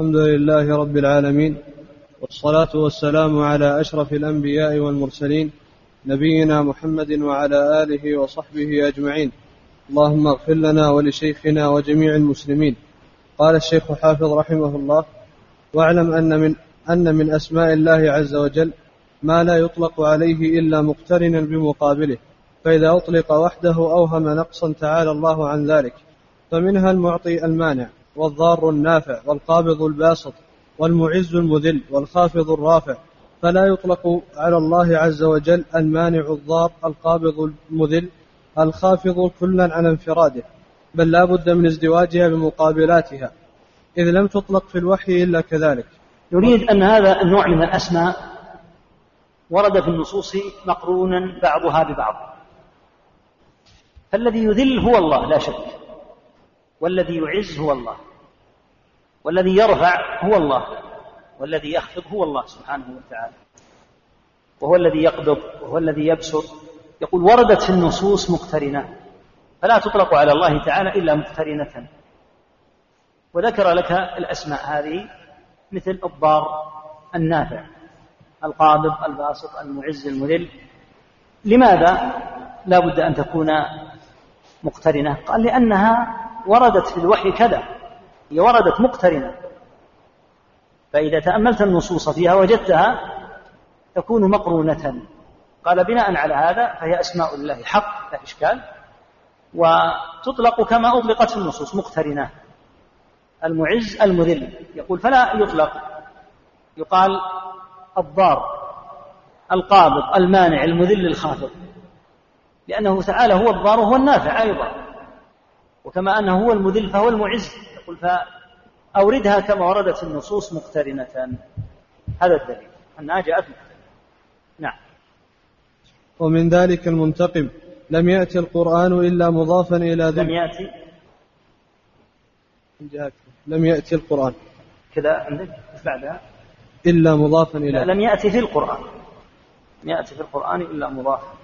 الحمد لله رب العالمين والصلاة والسلام على أشرف الأنبياء والمرسلين نبينا محمد وعلى آله وصحبه أجمعين. اللهم اغفر لنا ولشيخنا وجميع المسلمين. قال الشيخ حافظ رحمه الله واعلم أن من أن من أسماء الله عز وجل ما لا يطلق عليه إلا مقترنا بمقابله فإذا أطلق وحده أوهم نقصا تعالى الله عن ذلك فمنها المعطي المانع والضار النافع والقابض الباسط والمعز المذل والخافض الرافع فلا يطلق على الله عز وجل المانع الضار القابض المذل الخافض كلا على انفراده بل لا بد من ازدواجها بمقابلاتها إذ لم تطلق في الوحي إلا كذلك. يريد أن هذا النوع من الأسماء ورد في النصوص مقرونا بعضها ببعض. فالذي يذل هو الله لا شك. والذي يعز هو الله. والذي يرفع هو الله. والذي يخفض هو الله سبحانه وتعالى. وهو الذي يقبض وهو الذي يبسط. يقول وردت في النصوص مقترنة. فلا تطلق على الله تعالى إلا مقترنة. وذكر لك الأسماء هذه مثل الضار النافع القابض الباسط المعز المذل. لماذا لا بد أن تكون مقترنة؟ قال لأنها وردت في الوحي كذا هي وردت مقترنة. فإذا تأملت النصوص فيها وجدتها تكون مقرونة. قال بناء على هذا فهي أسماء الله حق لا إشكال. وتطلق كما أطلقت في النصوص مقترنة. المعز المذل. يقول فلا يطلق. يقال الضار القابض المانع المذل الخافض. لأنه تعالى هو الضار وهو النافع أيضا. وكما أنه هو المذل فهو المعز. يقول فأوردها كما وردت النصوص مقترنة. هذا الدليل. أنها جاءت مقترنة. نعم. ومن ذلك المنتقم. لم يأتي القرآن إلا مضافا إلى ذي لم يأتي. لم يأتي القرآن. كذا عندك؟ بعدها؟ إلا مضافا إلى. لم يأتي في القرآن. لم يأتي في القرآن إلا مضافا.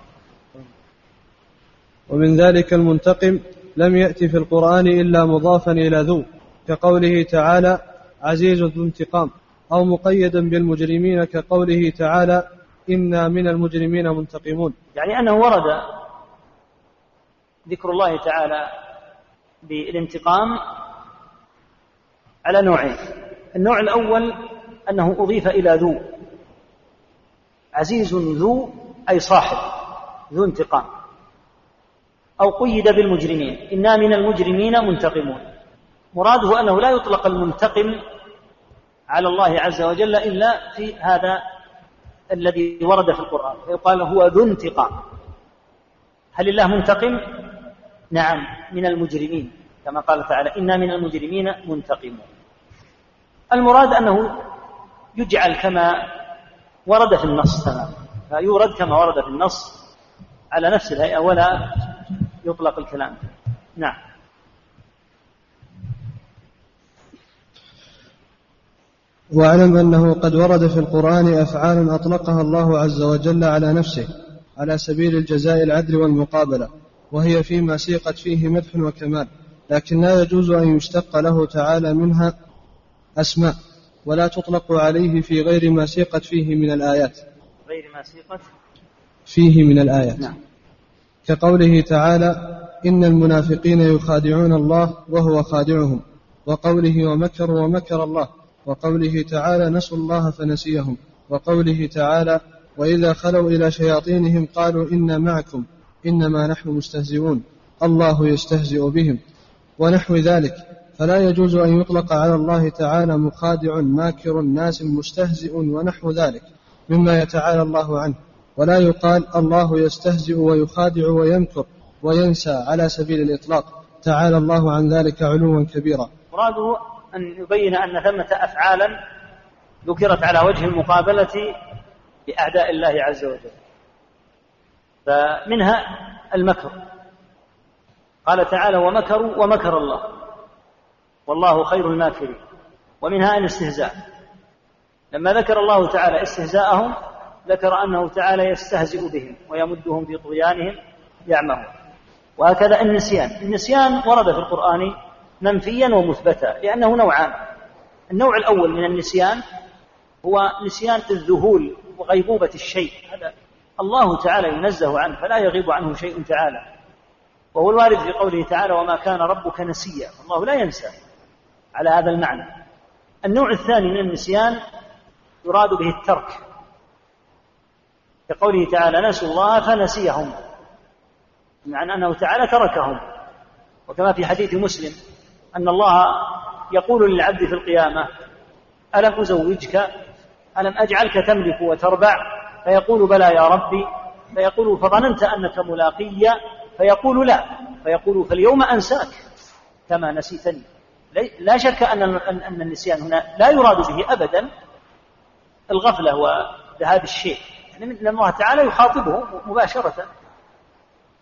ومن ذلك المنتقم. لم يأت في القرآن إلا مضافا إلى ذو كقوله تعالى عزيز ذو انتقام أو مقيدا بالمجرمين كقوله تعالى إنا من المجرمين منتقمون. يعني أنه ورد ذكر الله تعالى بالانتقام على نوعين. النوع الأول أنه أضيف إلى ذو. عزيز ذو أي صاحب ذو انتقام. أو قيد بالمجرمين. إنا من المجرمين منتقمون. مراده أنه لا يطلق المنتقم على الله عز وجل إلا في هذا الذي ورد في القرآن. فيقال هو ذو انتقام. هل الله منتقم؟ نعم من المجرمين. كما قال تعالى إنا من المجرمين منتقمون. المراد أنه يجعل كما ورد في النص تماما فيورد كما ورد في النص على نفس الهيئة ولا يطلق الكلام. نعم. واعلم أنه قد ورد في القرآن أفعال أطلقها الله عز وجل على نفسه على سبيل الجزاء العدل والمقابلة وهي فيما سيقت فيه مدح وكمال لكن لا يجوز أن يشتق له تعالى منها أسماء ولا تطلق عليه في غير ما سيقت فيه من الآيات. غير ما سيقت فيه من الآيات. نعم. كقوله تعالى إن المنافقين يخادعون الله وهو خادعهم وقوله ومكروا ومكر الله وقوله تعالى نسوا الله فنسيهم وقوله تعالى وإذا خلوا إلى شياطينهم قالوا إنا معكم إنما نحن مستهزئون الله يستهزئ بهم ونحو ذلك فلا يجوز أن يطلق على الله تعالى مخادع ماكر ناس مستهزئ ونحو ذلك مما يتعالى الله عنه ولا يقال الله يستهزئ ويخادع ويمكر وينسى على سبيل الإطلاق. تعالى الله عن ذلك علوا كبيرا. مراده أن يبين أن ثمة أفعالا ذكرت على وجه المقابلة لأعداء الله عز وجل. فمنها المكر. قال تعالى ومكروا ومكر الله. والله خير الماكرين. ومنها الاستهزاء. لما ذكر الله تعالى استهزاءهم ذكر أنه تعالى يستهزئ بهم ويمدهم في طغيانهم يعمهون. وهكذا النسيان. النسيان ورد في القرآن منفيا ومثبتا لأنه نوعان. النوع الأول من النسيان هو نسيان الذهول وغيبوبة الشيء. هذا الله تعالى ينزه عنه فلا يغيب عنه شيء تعالى. وهو الوارد في قوله تعالى وما كان ربك نسيا. الله لا ينسى على هذا المعنى. النوع الثاني من النسيان يراد به الترك. كقوله تعالى نسوا الله فنسيهم معنى أنه تعالى تركهم. وكما في حديث مسلم أن الله يقول للعبد في القيامة ألم أزوجك؟ ألم أجعلك تملك وتربع؟ فيقول بلى يا ربي. فيقول فظننت أنك ملاقي؟ فيقول لا. فيقول فاليوم أنساك كما نسيتني. لا شك أن أن النسيان هنا لا يراد به أبدا الغفلة وذهاب الشيء يعني أن الله تعالى يخاطبه مباشرة.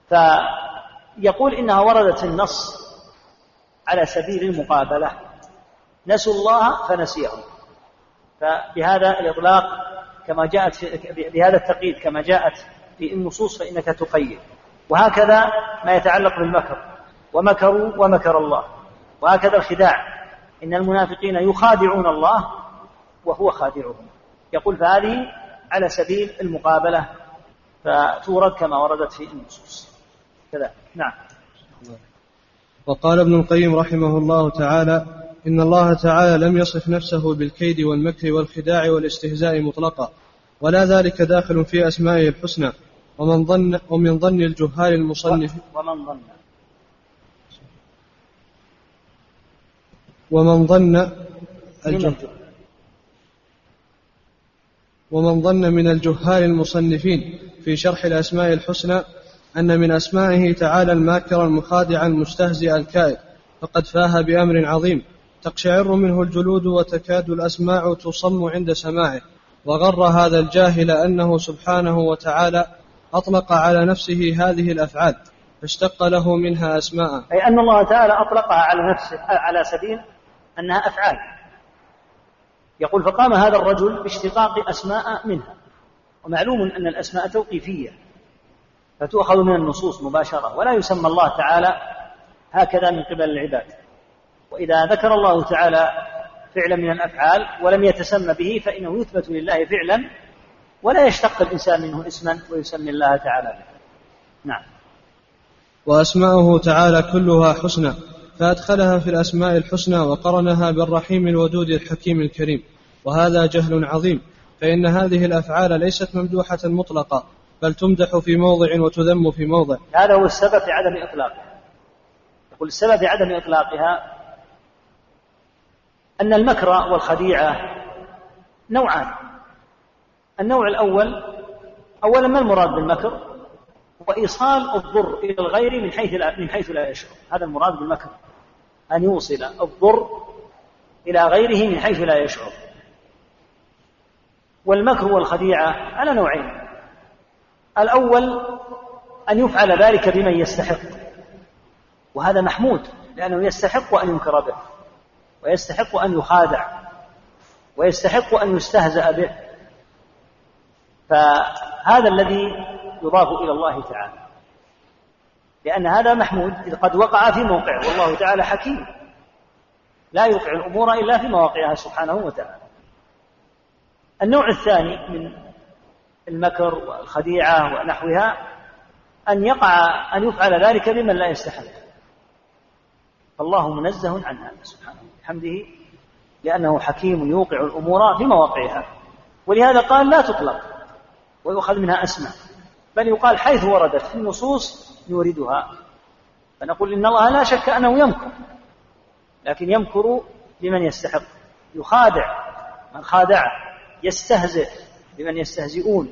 فيقول إنها وردت النص على سبيل المقابلة. نسوا الله فنسيهم. فبهذا الإطلاق كما جاءت بهذا التقييد كما جاءت في النصوص فإنك تقيد. وهكذا ما يتعلق بالمكر. ومكروا ومكر الله. وهكذا الخداع. إن المنافقين يخادعون الله وهو خادعهم. يقول فهذه على سبيل المقابلة فتورد كما وردت في النصوص. كذا. نعم. وقال ابن القيم رحمه الله تعالى إن الله تعالى لم يصف نفسه بالكيد والمكر والخداع والاستهزاء مطلقا ولا ذلك داخل في أسمائه الحسنى. ومن ظن ومن ظن الجهال المصنف ومن ظن. ومن ظن ومن ظن من الجهال المصنفين في شرح الأسماء الحسنى أن من أسمائه تعالى الماكر المخادع المستهزئ الكائد فقد فاه بأمر عظيم تقشعر منه الجلود وتكاد الأسماع تصم عند سماعه وغر هذا الجاهل أنه سبحانه وتعالى أطلق على نفسه هذه الأفعال فاشتق له منها أسماء. أي أن الله تعالى أطلقها على نفسه على سبيل أنها أفعال. يقول فقام هذا الرجل باشتقاق أسماء منها. ومعلوم أن الأسماء توقيفية فتؤخذ من النصوص مباشرة ولا يسمى الله تعالى هكذا من قبل العباد. وإذا ذكر الله تعالى فعلا من الأفعال ولم يتسمى به فإنه يثبت لله فعلا ولا يشتق الإنسان منه اسما ويسمي الله تعالى به. نعم. وأسماؤه تعالى كلها حسنى. فأدخلها في الأسماء الحسنى وقرنها بالرحيم الودود الحكيم الكريم. وهذا جهل عظيم فإن هذه الأفعال ليست ممدوحة مطلقة بل تمدح في موضع وتذم في موضع. هذا هو السبب في عدم إطلاقها. يقول السبب في عدم إطلاقها أن المكر والخديعة نوعان. النوع الأول أولا ما المراد بالمكر؟ وإيصال الضر إلى الغير من حيث لا من حيث لا يشعر. هذا المراد بالمكر. أن يوصل الضر إلى غيره من حيث لا يشعر. والمكر والخديعة على نوعين. الأول أن يفعل ذلك بمن يستحق وهذا محمود لأنه يستحق أن ينكر به ويستحق أن يخادع ويستحق أن يستهزأ به. فهذا الذي يضاف إلى الله تعالى. لأن هذا محمود قد وقع في موقعه. والله تعالى حكيم. لا يوقع الأمور إلا في مواقعها سبحانه وتعالى. النوع الثاني من المكر والخديعة ونحوها أن يقع أن يفعل ذلك بمن لا يستحق. فالله منزه عن هذا سبحانه وبحمده لأنه حكيم يوقع الأمور في مواقعها. ولهذا قال لا تطلق ويؤخذ منها أسماء. بل يقال حيث وردت في النصوص نوردها فنقول إن الله لا شك أنه يمكر لكن يمكر بمن يستحق. يخادع من خادعه يستهزئ بمن يستهزئون.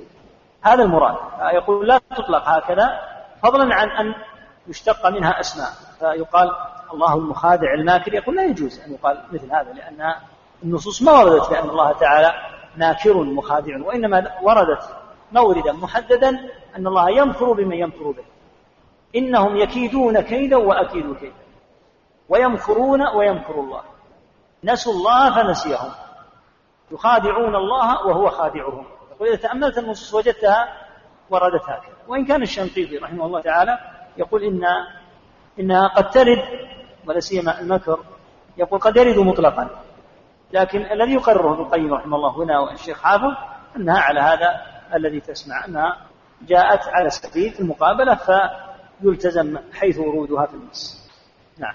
هذا المراد. يقول لا تطلق هكذا فضلا عن أن يشتق منها أسماء. فيقال الله المخادع الماكر. يقول لا يجوز أن يقال مثل هذا لأن النصوص ما وردت بأن الله تعالى ماكر مخادع وإنما وردت موردا محددا أن الله يمكر بمن يمكر به. إنهم يكيدون كيدا وأكيد كيدا. ويمكرون ويمكر الله. نسوا الله فنسيهم. يخادعون الله وهو خادعهم. وإذا تأملت النصوص وجدتها وردت هكذا وإن كان الشنقيطي رحمه الله تعالى يقول إن إنها قد ترد ولا سيما المكر. يقول قد يرد مطلقا. لكن الذي يقرره ابن القيم رحمه الله هنا والشيخ حافظ أنها على هذا الذي تسمع. أنها جاءت على سبيل المقابلة فيلتزم حيث ورودها في النص. نعم.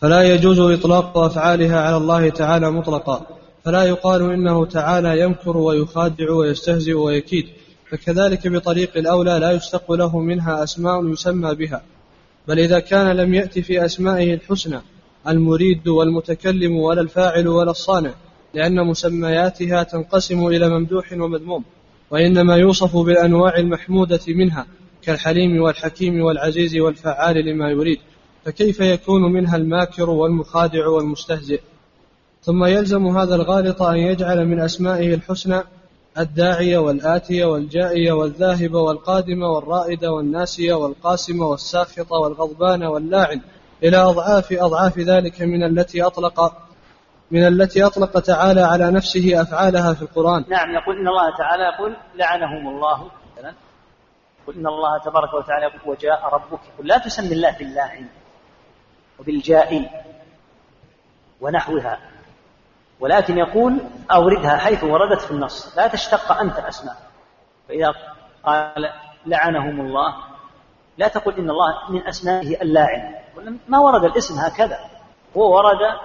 فلا يجوز إطلاق أفعالها على الله تعالى مطلقا. فلا يقال إنه تعالى يمكر ويخادع ويستهزئ ويكيد. فكذلك بطريق الأولى لا يشتق له منها أسماء يسمى بها. بل إذا كان لم يأتي في أسمائه الحسنى المريد والمتكلم ولا الفاعل ولا الصانع لأن مسمياتها تنقسم إلى ممدوح ومذموم وإنما يوصف بالأنواع المحمودة منها. كالحليم والحكيم والعزيز والفعال لما يريد فكيف يكون منها الماكر والمخادع والمستهزئ؟ ثم يلزم هذا الغالط أن يجعل من أسمائه الحسنى الداعية والآتية والجائية والذاهبة والقادمة والرائدة والناسية والقاسمة والساخطة والغضبان واللاعن إلى أضعاف أضعاف ذلك من التي أطلق من التي أطلق تعالى على نفسه أفعالها في القرآن. نعم يقول إن الله تعالى يقول لعنهم الله. يقول إن الله تبارك وتعالى يقول وجاء ربك يقول لا تسمي الله باللاعن وبالجائي ونحوها ولكن يقول أوردها حيث وردت في النص لا تشتق أنت أسماء فإذا قال لعنهم الله لا تقل إن الله من أسمائه اللاعن ما ورد الاسم هكذا هو ورد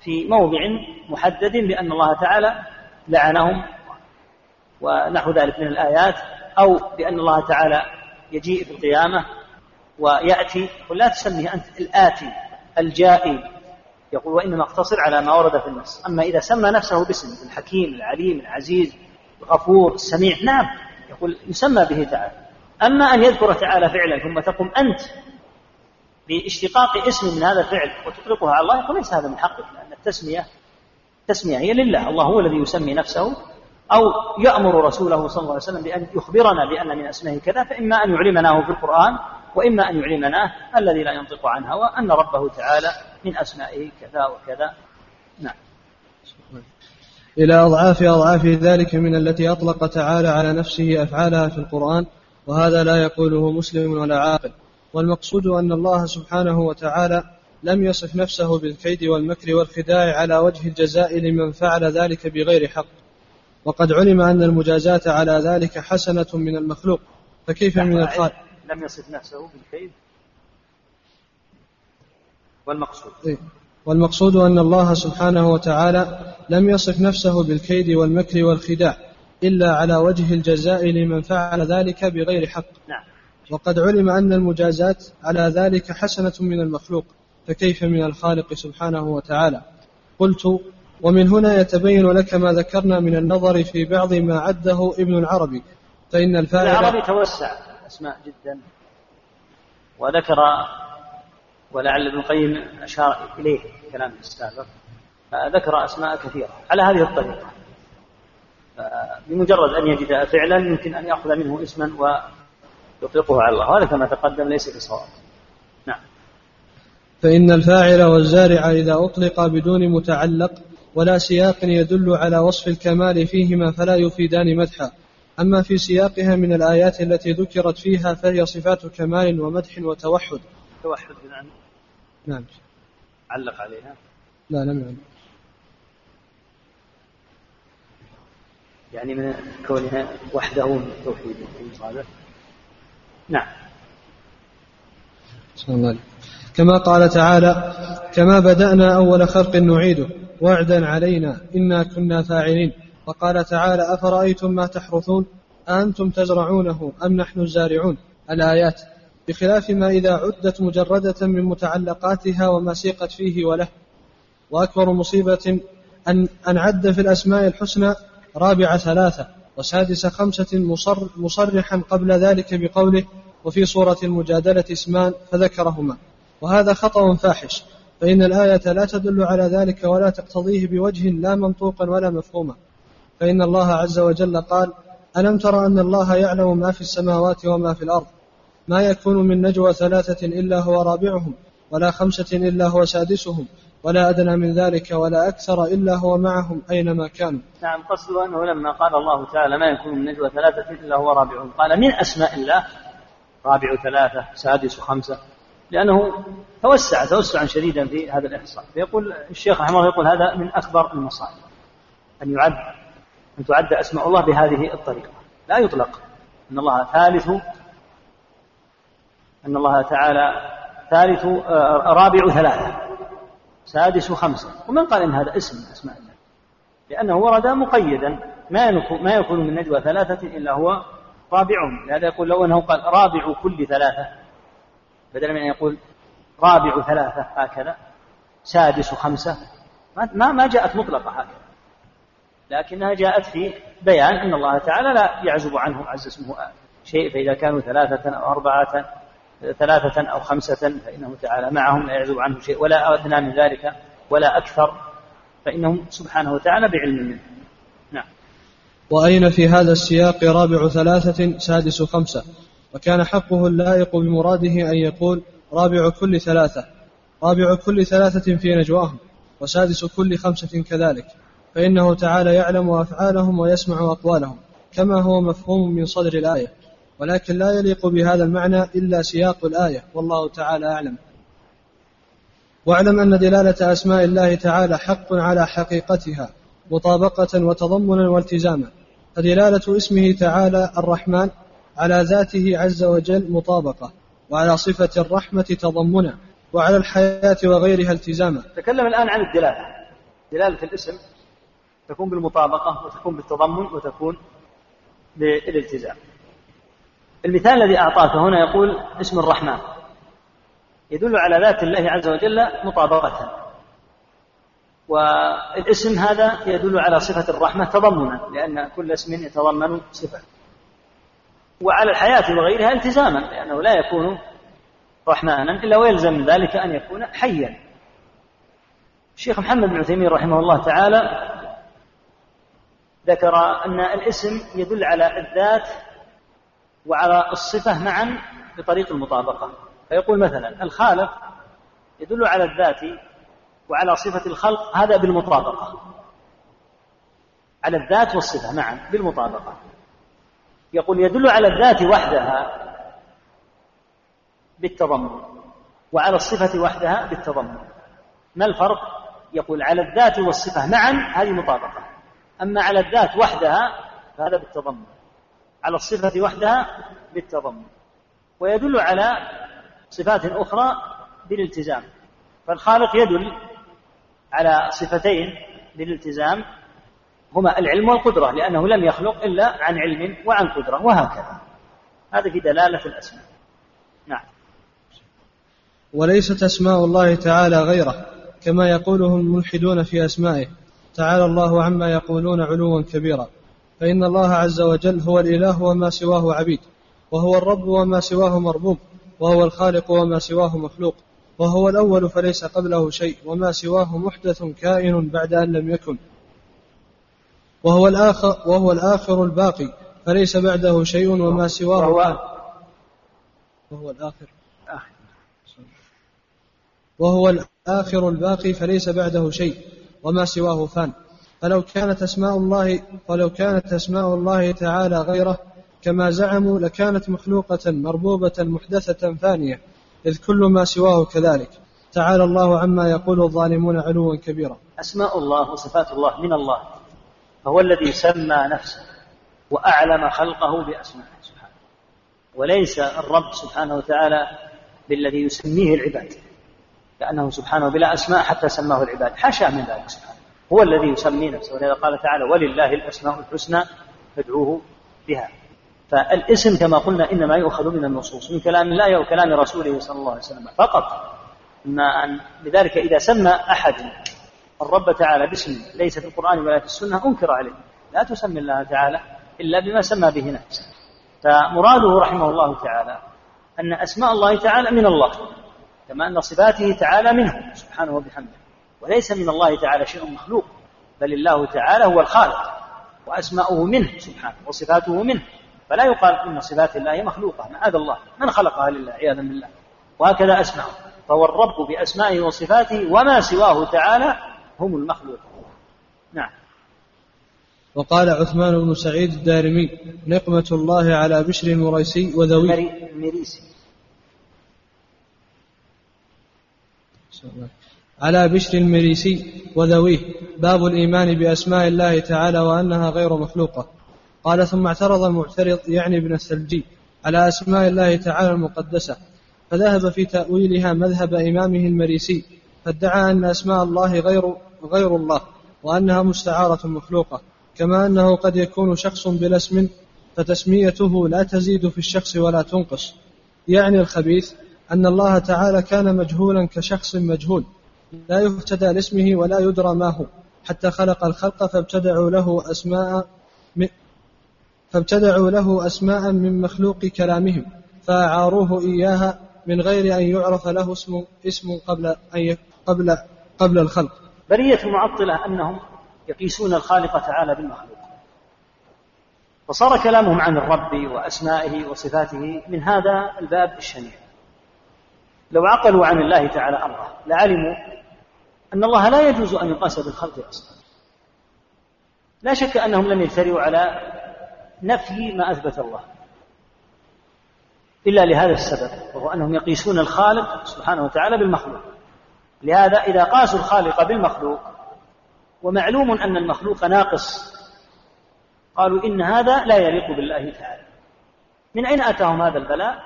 في موضع محدد بأن الله تعالى لعنهم ونحو ذلك من الآيات. أو بأن الله تعالى يجيء في القيامة ويأتي ولا تسميه أنت الآتي الجائي. يقول وإنما أقتصر على ما ورد في النص. أما إذا سمى نفسه باسم الحكيم العليم العزيز الغفور السميع نعم يقول يسمى به تعالى. أما أن يذكر تعالى فعلا ثم تقوم أنت باشتقاق اسم من هذا الفعل وتطلقها على الله يقول ليس هذا من حقك لأن التسمية التسمية هي لله الله هو الذي يسمي نفسه أو يأمر رسوله صلى الله عليه وسلم بأن يخبرنا بأن من أسمائه كذا فإما أن يعلمناه في القرآن وإما أن يعلمناه الذي لا ينطق عن هوى أن ربه تعالى من أسمائه كذا وكذا. نعم. إلى أضعاف أضعاف ذلك من التي أطلق تعالى على نفسه أفعالها في القرآن وهذا لا يقوله مسلم ولا عاقل. والمقصود أن الله سبحانه وتعالى لم يصف نفسه بالكيد والمكر والخداع على وجه الجزاء لمن فعل ذلك بغير حق. وقد علم أن المجازاة على ذلك حسنة من المخلوق فكيف من الخالق لم يصف نفسه بالكيد؟ والمقصود. إيه؟ والمقصود أن الله سبحانه وتعالى لم يصف نفسه بالكيد والمكر والخداع إلا على وجه الجزاء لمن فعل ذلك بغير حق. نعم. وقد علم أن المجازات على ذلك حسنة من المخلوق فكيف من الخالق سبحانه وتعالى؟ قلت ومن هنا يتبين لك ما ذكرنا من النظر في بعض ما عده ابن العربي فإن الفاعل العربي توسع أسماء جدا. وذكر ولعل ابن القيم أشار إليه في كلامه السابق ذكر أسماء كثيرة على هذه الطريقة. بمجرد أن يجد فعلا يمكن أن يأخذ منه اسما ويطلقه على الله. وهذا كما تقدم ليس بصواب. نعم. فإن الفاعل والزارع إذا أطلق بدون متعلق ولا سياق يدل على وصف الكمال فيهما فلا يفيدان مدحا. أما في سياقها من الآيات التي ذكرت فيها فهي صفات كمال ومدح وتوحد. توحد نعم نعم. علق عليها. لا لم يعلق. يعني من كونها وحده من التوحيد نعم الله كما قال تعالى كما بدأنا أول خلق نعيده. وعدا علينا إنا كنا فاعلين. وقال تعالى أفرأيتم ما تحرثون؟ أأنتم تزرعونه أم نحن الزارعون؟ الآيات بخلاف ما إذا عدت مجردة من متعلقاتها وما سيقت فيه وله. وأكبر مصيبة أن أن عد في الأسماء الحسنى رابع ثلاثة وسادس خمسة مصر مصرحا قبل ذلك بقوله وفي صورة المجادلة اسمان فذكرهما. وهذا خطأ فاحش. فإن الآية لا تدل على ذلك ولا تقتضيه بوجه لا منطوقا ولا مفهوما. فإن الله عز وجل قال ألم تر أن الله يعلم ما في السماوات وما في الأرض؟ ما يكون من نجوى ثلاثة إلا هو رابعهم ولا خمسة إلا هو سادسهم ولا أدنى من ذلك ولا أكثر إلا هو معهم أينما كانوا. نعم قصده أنه لما قال الله تعالى ما يكون من نجوى ثلاثة إلا هو رابعهم قال من أسماء الله؟ رابع ثلاثة سادس خمسة. لأنه توسع توسعا شديدا في هذا الإحصاء. فيقول الشيخ رحمه الله يقول هذا من أكبر المصائب أن يعد أن تعد أسماء الله بهذه الطريقة. لا يطلق. أن الله ثالث أن الله تعالى ثالث آه، رابع ثلاثة سادس خمسة. ومن قال إن هذا اسم من أسماء الله؟ لأنه ورد مقيدا. ما ما يكون من نجوى ثلاثة إلا هو رابعهم. لهذا يقول لو أنه قال رابع كل ثلاثة بدلا من أن يقول رابع ثلاثة هكذا سادس خمسة ما ما جاءت مطلقة هكذا. لكنها جاءت في بيان أن الله تعالى لا يعزب عنه عز اسمه شيء فإذا كانوا ثلاثة أو أربعة ثلاثة أو خمسة فإنه تعالى معهم لا يعزب عنه شيء ولا أدنى من ذلك ولا أكثر فإنه سبحانه وتعالى بعلم منه. نعم. وأين في هذا السياق رابع ثلاثة سادس خمسة؟ وكان حقه اللائق بمراده أن يقول رابع كل ثلاثة رابع كل ثلاثة في نجواهم وسادس كل خمسة كذلك فإنه تعالى يعلم أفعالهم ويسمع أقوالهم كما هو مفهوم من صدر الآية ولكن لا يليق بهذا المعنى إلا سياق الآية والله تعالى أعلم. واعلم أن دلالة أسماء الله تعالى حق على حقيقتها مطابقة وتضمنا والتزاما فدلالة اسمه تعالى الرحمن على ذاته عز وجل مطابقة وعلى صفة الرحمة تضمنا وعلى الحياة وغيرها التزاما. تكلم الآن عن الدلالة. دلالة الاسم تكون بالمطابقة وتكون بالتضمن وتكون بالالتزام. المثال الذي أعطاك هنا يقول اسم الرحمن. يدل على ذات الله عز وجل مطابقة. والاسم هذا يدل على صفة الرحمة تضمنا لأن كل اسم يتضمن صفة. وعلى الحياة وغيرها التزاما لأنه لا يكون رحمانا إلا ويلزم من ذلك أن يكون حيا. الشيخ محمد بن عثيمين رحمه الله تعالى ذكر أن الاسم يدل على الذات وعلى الصفة معا بطريق المطابقة. فيقول مثلا الخالق يدل على الذات وعلى صفة الخلق هذا بالمطابقة. على الذات والصفة معا بالمطابقة. يقول يدل على الذات وحدها بالتضمن وعلى الصفة وحدها بالتضمن. ما الفرق؟ يقول على الذات والصفة. معا هذه مطابقة. أما على الذات وحدها فهذا بالتضمن. على الصفة وحدها بالتضمن. ويدل على صفات أخرى بالالتزام. فالخالق يدل على صفتين بالالتزام. هما العلم والقدرة لأنه لم يخلق إلا عن علم وعن قدرة وهكذا. هذا في دلالة الأسماء. نعم. وليست أسماء الله تعالى غيره كما يقوله الملحدون في أسمائه تعالى الله عما يقولون علوا كبيرا. فإن الله عز وجل هو الإله وما سواه عبيد وهو الرب وما سواه مربوب وهو الخالق وما سواه مخلوق وهو الأول فليس قبله شيء وما سواه محدث كائن بعد أن لم يكن. وهو الآخر وهو الآخر الباقي فليس بعده شيء وما سواه. وهو, وهو الآخر. وهو الآخر الباقي فليس بعده شيء وما سواه فان. فلو كانت أسماء الله فلو كانت أسماء الله تعالى غيره كما زعموا لكانت مخلوقة مربوبة محدثة فانية إذ كل ما سواه كذلك. تعالى الله عما يقول الظالمون علوا كبيرا. أسماء الله وصفات الله من الله. فهو الذي سمى نفسه وأعلم خلقه بأسمائه سبحانه. وليس الرب سبحانه وتعالى بالذي يسميه العباد لأنه سبحانه بلا أسماء حتى سماه العباد. حاشا من ذلك سبحانه. هو الذي يسمي نفسه. ولذا قال تعالى ولله الأسماء الحسنى فادعوه بها. فالاسم كما قلنا إنما يؤخذ من النصوص من كلام الله وكلام رسوله صلى الله عليه وسلم فقط. ما أن لذلك إذا سمى أحد الرب تعالى باسم ليس في القرآن ولا في السنة أنكر عليه. لا تسمي الله تعالى إلا بما سمى به نفسه. فمراده رحمه الله تعالى أن أسماء الله تعالى من الله كما أن صفاته تعالى منه سبحانه وبحمده. وليس من الله تعالى شيء مخلوق بل الله تعالى هو الخالق وأسماؤه منه سبحانه وصفاته منه. فلا يقال إن صفات الله مخلوقة معاذ الله من خلقها لله عياذا بالله. وهكذا أسماءه فهو الرب بأسمائه وصفاته وما سواه تعالى هم المخلوقون نعم. وقال عثمان بن سعيد الدارمي نقمة الله على بشر المريسي وذويه المريسي على بشر المريسي وذويه. باب الإيمان بأسماء الله تعالى وأنها غير مخلوقة. قال ثم اعترض المعترض يعني ابن الثلجي على أسماء الله تعالى المقدسة فذهب في تأويلها مذهب إمامه المريسي. فادعى أن أسماء الله غير غير الله وأنها مستعارة مخلوقة كما أنه قد يكون شخص بلا اسم فتسميته لا تزيد في الشخص ولا تنقص. يعني الخبيث أن الله تعالى كان مجهولا كشخص مجهول لا يهتدى لاسمه ولا يدرى ما هو حتى خلق الخلق فابتدعوا له أسماء فابتدعوا له أسماء من مخلوق كلامهم فأعاروه إياها من غير أن يعرف له اسم اسم قبل أن قبل قبل الخلق. برية المعطلة أنهم يقيسون الخالق تعالى بالمخلوق. وصار كلامهم عن الرب وأسمائه وصفاته من هذا الباب الشنيع. لو عقلوا عن الله تعالى أمره لعلموا أن الله لا يجوز أن يقاس بالخلق أصلا. لا شك أنهم لم يجترئوا على نفي ما أثبت الله إلا لهذا السبب وهو أنهم يقيسون الخالق سبحانه وتعالى بالمخلوق لهذا إذا قاسوا الخالق بالمخلوق ومعلوم أن المخلوق ناقص قالوا إن هذا لا يليق بالله تعالى. من أين أتاهم هذا البلاء؟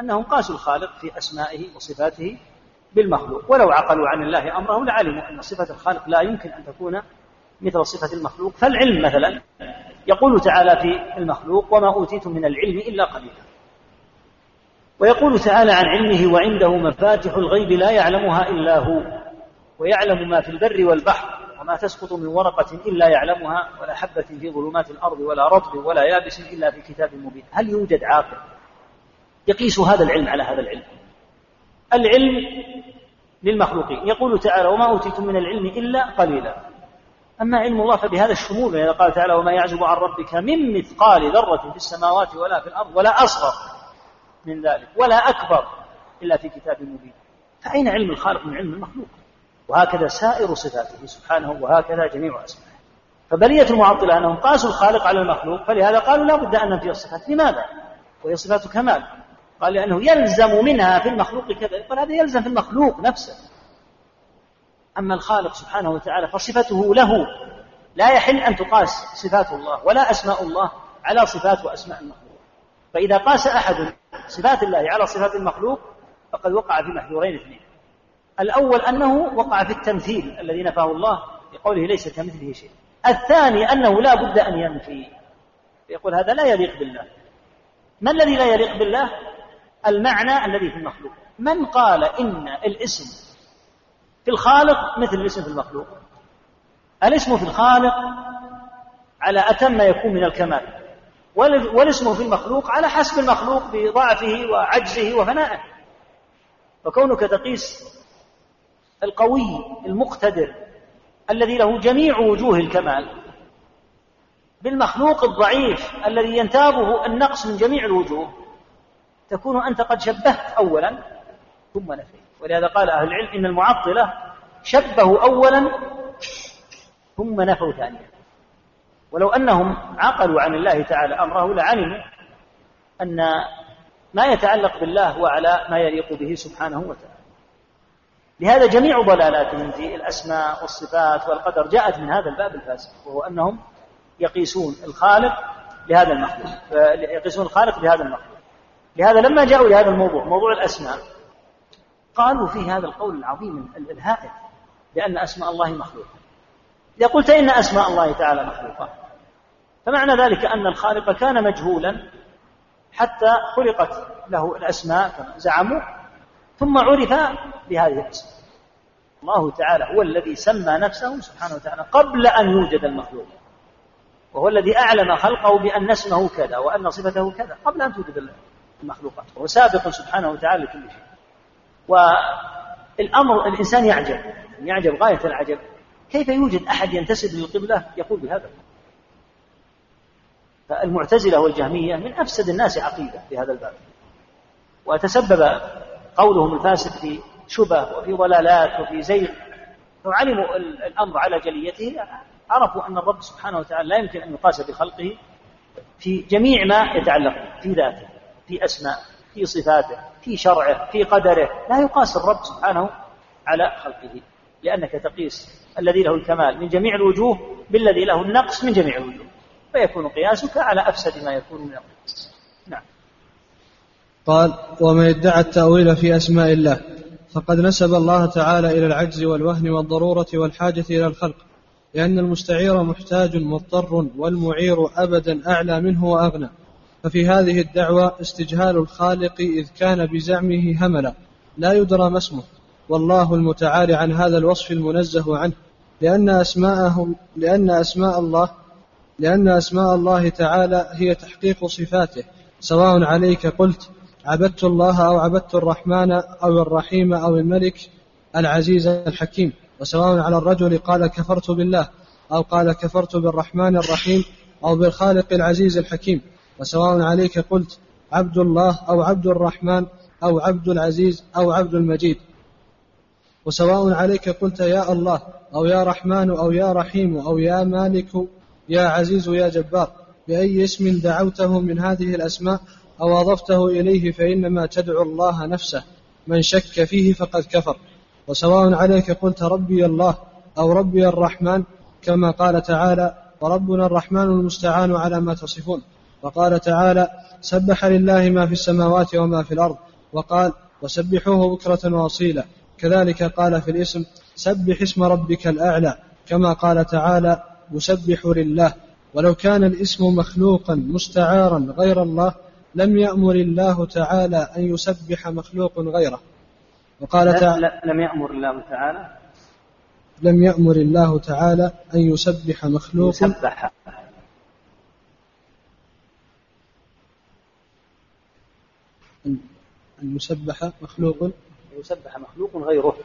أنهم قاسوا الخالق في أسمائه وصفاته بالمخلوق. ولو عقلوا عن الله أمره لعلموا أن صفة الخالق لا يمكن أن تكون مثل صفة المخلوق. فالعلم مثلا يقول تعالى في المخلوق وما أوتيتم من العلم إلا قليلا ويقول تعالى عن علمه وعنده مفاتح الغيب لا يعلمها إلا هو ويعلم ما في البر والبحر وما تسقط من ورقة إلا يعلمها ولا حبة في ظلمات الأرض ولا رطب ولا يابس إلا في كتاب مبين. هل يوجد عاقل يقيس هذا العلم على هذا العلم؟ العلم للمخلوقين. يقول تعالى وما أوتيتم من العلم إلا قليلا. أما علم الله فبهذا الشمول قال تعالى وما يعزب عن ربك من مثقال ذرة في السماوات ولا في الأرض ولا أصغر من ذلك ولا أكبر إلا في كتاب مبين. فأين علم الخالق؟ من علم المخلوق. وهكذا سائر صفاته سبحانه وهكذا جميع أسمائه. فبلية المعطلة أنهم قاسوا الخالق على المخلوق فلهذا قالوا لا بد أن ننفي الصفات. لماذا؟ وهي صفات كمال. قال لأنه يلزم منها في المخلوق كذا. يقول هذا يلزم في المخلوق نفسه. أما الخالق سبحانه وتعالى فصفته له لا يحل أن تقاس صفات الله ولا أسماء الله على صفات وأسماء المخلوق. فإذا قاس أحد صفات الله على صفات المخلوق فقد وقع في محذورين اثنين. الأول أنه وقع في التمثيل الذي نفاه الله بقوله ليس كمثله شيء. الثاني أنه لا بد أن ينفي. يقول هذا لا يليق بالله. ما الذي لا يليق بالله؟ المعنى الذي في المخلوق. من قال إن الاسم في الخالق مثل الاسم في المخلوق؟ الاسم في الخالق على أتم ما يكون من الكمال. والاسم في المخلوق على حسب المخلوق بضعفه وعجزه وفنائه. فكونك تقيس القوي المقتدر الذي له جميع وجوه الكمال بالمخلوق الضعيف الذي ينتابه النقص من جميع الوجوه تكون أنت قد شبهت أولا ثم نفيت. ولهذا قال أهل العلم إن المعطلة شبهوا أولا ثم نفوا ثانيا. ولو أنهم عقلوا عن الله تعالى أمره لعلموا أن ما يتعلق بالله هو على ما يليق به سبحانه وتعالى. لهذا جميع ضلالاتهم في الأسماء والصفات والقدر جاءت من هذا الباب الفاسد وهو أنهم يقيسون الخالق لهذا المخلوق يقيسون الخالق بهذا المخلوق. لهذا لما جاءوا لهذا الموضوع موضوع الأسماء قالوا فيه هذا القول العظيم الهائل بأن أسماء الله مخلوقة. إذا قلت إن أسماء الله تعالى مخلوقة فمعنى ذلك أن الخالق كان مجهولا حتى خلقت له الأسماء كما زعموا ثم عرف بهذه الأسماء. الله تعالى هو الذي سمى نفسه سبحانه وتعالى قبل أن يوجد المخلوق وهو الذي أعلم خلقه بأن اسمه كذا وأن صفته كذا قبل أن توجد المخلوقات وهو سابق سبحانه وتعالى لكل شيء. والأمر الإنسان يعجب يعجب غاية العجب كيف يوجد أحد ينتسب للقبلة؟ يقول بهذا فالمعتزلة والجهمية من أفسد الناس عقيدة في هذا الباب. وتسبب قولهم الفاسد في شبه وفي ضلالات وفي زيغ. لو علموا الأمر على جليته. عرفوا أن الرب سبحانه وتعالى لا يمكن أن يقاس بخلقه في جميع ما يتعلق في ذاته في أسماء في صفاته في شرعه في قدره. لا يقاس الرب سبحانه على خلقه لأنك تقيس الذي له الكمال من جميع الوجوه بالذي له النقص من جميع الوجوه. فيكون قياسك على أفسد ما يكون من القياس؟ نعم. قال ومن ادعى التأويل في أسماء الله فقد نسب الله تعالى إلى العجز والوهن والضرورة والحاجة إلى الخلق لأن المستعير محتاج مضطر والمعير أبدا أعلى منه وأغنى. ففي هذه الدعوة استجهال الخالق إذ كان بزعمه هملا لا يدرى ما اسمه. والله المتعالي عن هذا الوصف المنزه عنه لأن أسماءه لأن أسماء الله لأن أسماء الله تعالى هي تحقيق صفاته سواء عليك قلت عبدت الله أو عبدت الرحمن أو الرحيم أو الملك العزيز الحكيم وسواء على الرجل قال كفرت بالله أو قال كفرت بالرحمن الرحيم أو بالخالق العزيز الحكيم وسواء عليك قلت عبد الله أو عبد الرحمن أو عبد العزيز أو عبد المجيد. وسواء عليك قلت يا الله أو يا رحمن أو يا رحيم أو يا مالك يا عزيز يا جبار بأي اسم دعوته من هذه الأسماء أو أضفته إليه فإنما تدعو الله نفسه من شك فيه فقد كفر. وسواء عليك قلت ربي الله أو ربي الرحمن كما قال تعالى وربنا الرحمن المستعان على ما تصفون وقال تعالى سبح لله ما في السماوات وما في الأرض وقال وسبحوه بكرة وأصيلا كذلك قال في الاسم سبح اسم ربك الأعلى كما قال تعالى يسبح لله. ولو كان الاسم مخلوقا مستعارا غير الله لم يأمر الله تعالى أن يسبح مخلوق غيره. وقال تعالى لم يأمر الله تعالى. لم يأمر الله تعالى أن يسبح مخلوق. يسبح. أن يسبح مخلوق. يسبح مخلوق غيره.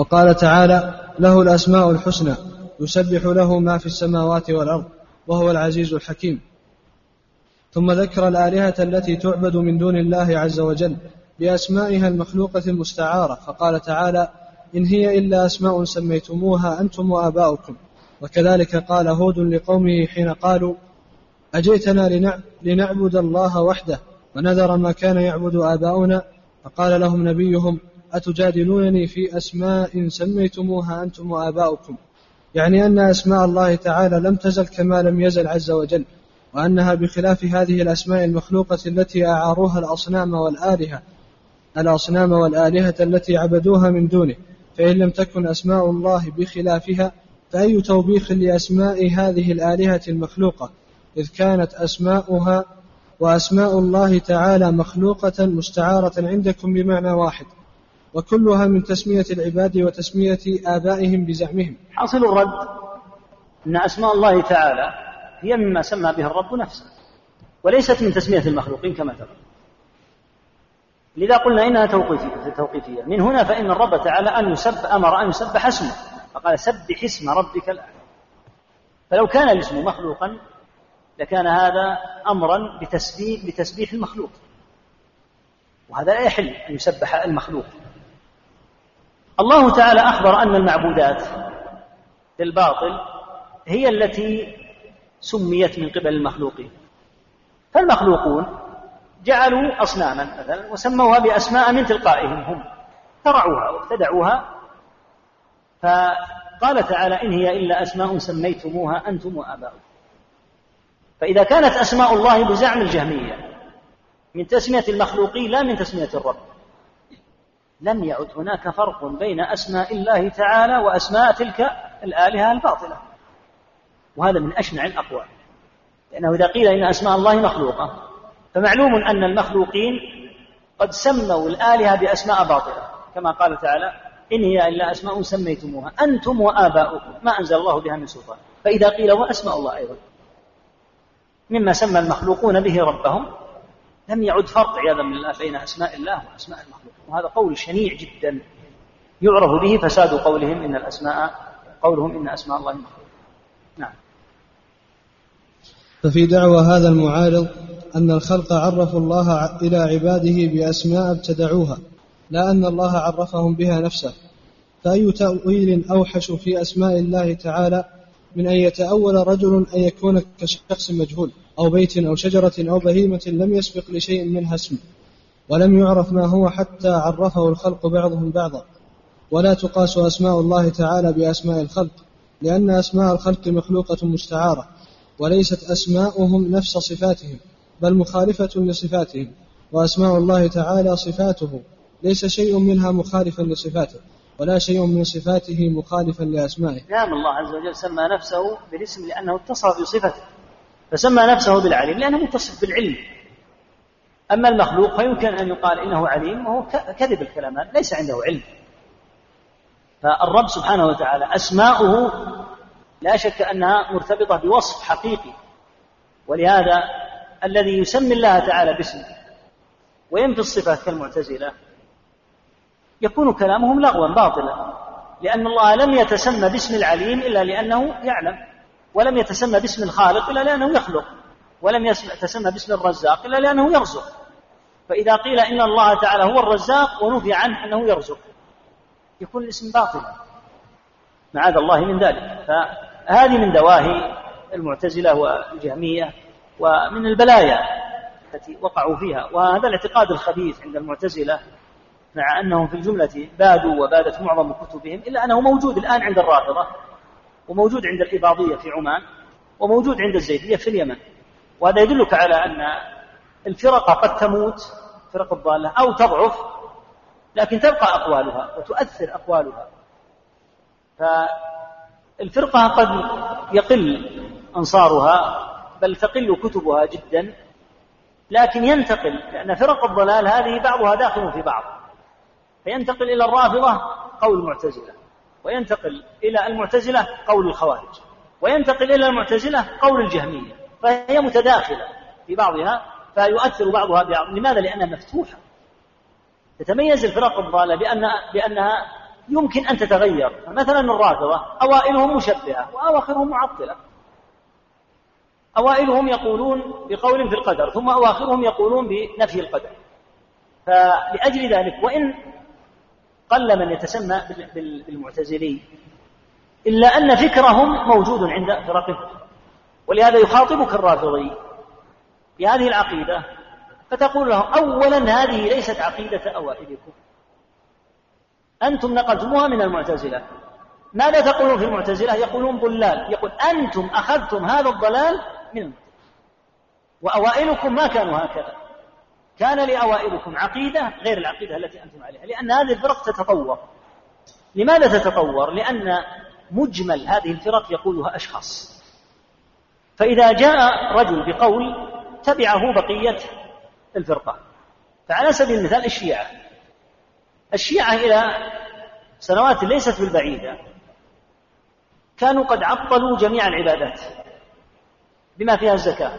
وقال تعالى له الأسماء الحسنى يسبح له ما في السماوات والأرض وهو العزيز الحكيم. ثم ذكر الآلهة التي تعبد من دون الله عز وجل بأسمائها المخلوقة المستعارة فقال تعالى إن هي إلا أسماء سميتموها أنتم وآباؤكم. وكذلك قال هود لقومه حين قالوا أجئتنا لنعبد الله وحده ونذر ما كان يعبد آباؤنا؟ فقال لهم نبيهم أتجادلونني في أسماء سميتموها أنتم وآباؤكم؟ يعني أن أسماء الله تعالى لم تزل كما لم يزل عز وجل وأنها بخلاف هذه الأسماء المخلوقة التي أعاروها الأصنام والآلهة الأصنام والآلهة التي عبدوها من دونه. فإن لم تكن أسماء الله بخلافها فأي توبيخ لأسماء هذه الآلهة المخلوقة؟ إذ كانت أسماؤها وأسماء الله تعالى مخلوقة مستعارة عندكم بمعنى واحد. وكلها من تسمية العباد وتسمية آبائهم بزعمهم. حاصل الرد أن أسماء الله تعالى هي مما سمى به الرب نفسه وليست من تسمية المخلوقين كما ترى. لذا قلنا إنها توقيفية توقيفية. من هنا فإن الرب تعالى أن يسب أمر أن يسبح اسمه فقال سبح اسم ربك الأعلى. فلو كان الاسم مخلوقا لكان هذا أمرا بتسبيح, بتسبيح المخلوق. وهذا لا يحل أن يسبح المخلوق. الله تعالى أخبر أن المعبودات للباطل هي التي سميت من قبل المخلوقين. فالمخلوقون جعلوا أصناما مثلا وسموها بأسماء من تلقائهم هم. ترعوها وابتدعوها. فقال تعالى إن هي إلا أسماء سميتموها أنتم وآباؤكم. فإذا كانت أسماء الله بزعم الجهمية من تسمية المخلوقين لا من تسمية الرب. لم يعد هناك فرق بين أسماء الله تعالى وأسماء تلك الآلهة الباطلة. وهذا من أشنع الأقوال. لأنه إذا قيل إن أسماء الله مخلوقة فمعلوم أن المخلوقين قد سموا الآلهة بأسماء باطلة. كما قال تعالى إن هي إلا أسماء سميتموها أنتم وآباؤكم ما أنزل الله بها من سلطان. فإذا قيل وأسماء الله أيضا مما سمى المخلوقون به ربهم لم يعد فرق عياذا بالله بين أسماء الله وأسماء المخلوق. وهذا قول شنيع جدا. يعرف به فساد قولهم إن الأسماء قولهم إن أسماء الله مخلوق نعم. ففي دعوى هذا المعارض أن الخلق عرفوا الله إلى عباده بأسماء ابتدعوها لا أن الله عرفهم بها نفسه. فأي تأويل أوحش في أسماء الله تعالى من أن يتأول رجل أن يكون كشخص مجهول أو بيت أو شجرة أو بهيمة لم يسبق لشيء منها اسم ولم يعرف ما هو حتى عرفه الخلق بعضهم بعضا. ولا تقاس أسماء الله تعالى بأسماء الخلق لأن أسماء الخلق مخلوقة مستعارة وليست أسماؤهم نفس صفاتهم بل مخالفة لصفاتهم وأسماء الله تعالى صفاته ليس شيء منها مخالفا لصفاته. ولا شيء من صفاته مخالفا لأسمائه. نعم الله عز وجل سمى نفسه بالاسم لأنه اتصف بصفته. فسمى نفسه بالعليم لأنه متصف بالعلم. أما المخلوق فيمكن أن يقال إنه عليم وهو كذب الكلام ليس عنده علم. فالرب سبحانه وتعالى أسماؤه لا شك أنها مرتبطة بوصف حقيقي. ولهذا الذي يسمي الله تعالى باسمه وينفي الصفات كالمعتزلة يكون كلامهم لغوا باطلا لأن الله لم يتسمى باسم العليم إلا لأنه يعلم ولم يتسمى باسم الخالق إلا لأنه يخلق ولم يتسمى باسم الرزاق إلا لأنه يرزق. فإذا قيل إن الله تعالى هو الرزاق ونفي عنه أنه يرزق يكون الاسم باطلا. معاذ الله من ذلك. فهذه من دواهي المعتزلة والجهمية ومن البلايا التي وقعوا فيها وهذا الاعتقاد الخبيث عند المعتزلة مع أنهم في الجملة بادوا وبادت معظم كتبهم إلا أنه موجود الآن عند الرافضة وموجود عند الإباضية في عمان وموجود عند الزيدية في اليمن وهذا يدلك على أن الفرق قد تموت فرق الضالة أو تضعف لكن تبقى أقوالها وتؤثر أقوالها. فالفرقة قد يقل أنصارها بل تقل كتبها جدا لكن ينتقل لأن فرق الضلال هذه بعضها داخل في بعض. فينتقل إلى الرافضة قول المعتزلة وينتقل إلى المعتزلة قول الخوارج وينتقل إلى المعتزلة قول الجهمية فهي متداخلة في بعضها فيؤثر بعضها ببعض. لماذا؟ لأنها مفتوحة. تتميز الفرق الضالة بأن بأنها يمكن أن تتغير. مثلا الرافضة أوائلهم مشبهة وأواخرهم معطلة. أوائلهم يقولون بقول في القدر ثم أواخرهم يقولون بنفي القدر. فلأجل ذلك وإن قل من يتسمى بالمعتزلي إلا أن فكرهم موجود عند فرقهم ولهذا يخاطبك الرافضي بهذه العقيدة فتقول لهم أولا هذه ليست عقيدة أوائلكم. أنتم نقلتموها من المعتزلة. ماذا تقولون في المعتزلة؟ يقولون ضلال. يقول أنتم أخذتم هذا الضلال من المعتزلة. وأوائلكم ما كانوا هكذا. كان لأوائلكم عقيدة غير العقيدة التي أنتم عليها لأن هذه الفرق تتطور. لماذا تتطور؟ لأن مجمل هذه الفرق يقولها أشخاص. فإذا جاء رجل بقول تبعه بقية الفرقة فعلى سبيل المثال الشيعة. الشيعة إلى سنوات ليست بالبعيدة كانوا قد عطلوا جميع العبادات بما فيها الزكاة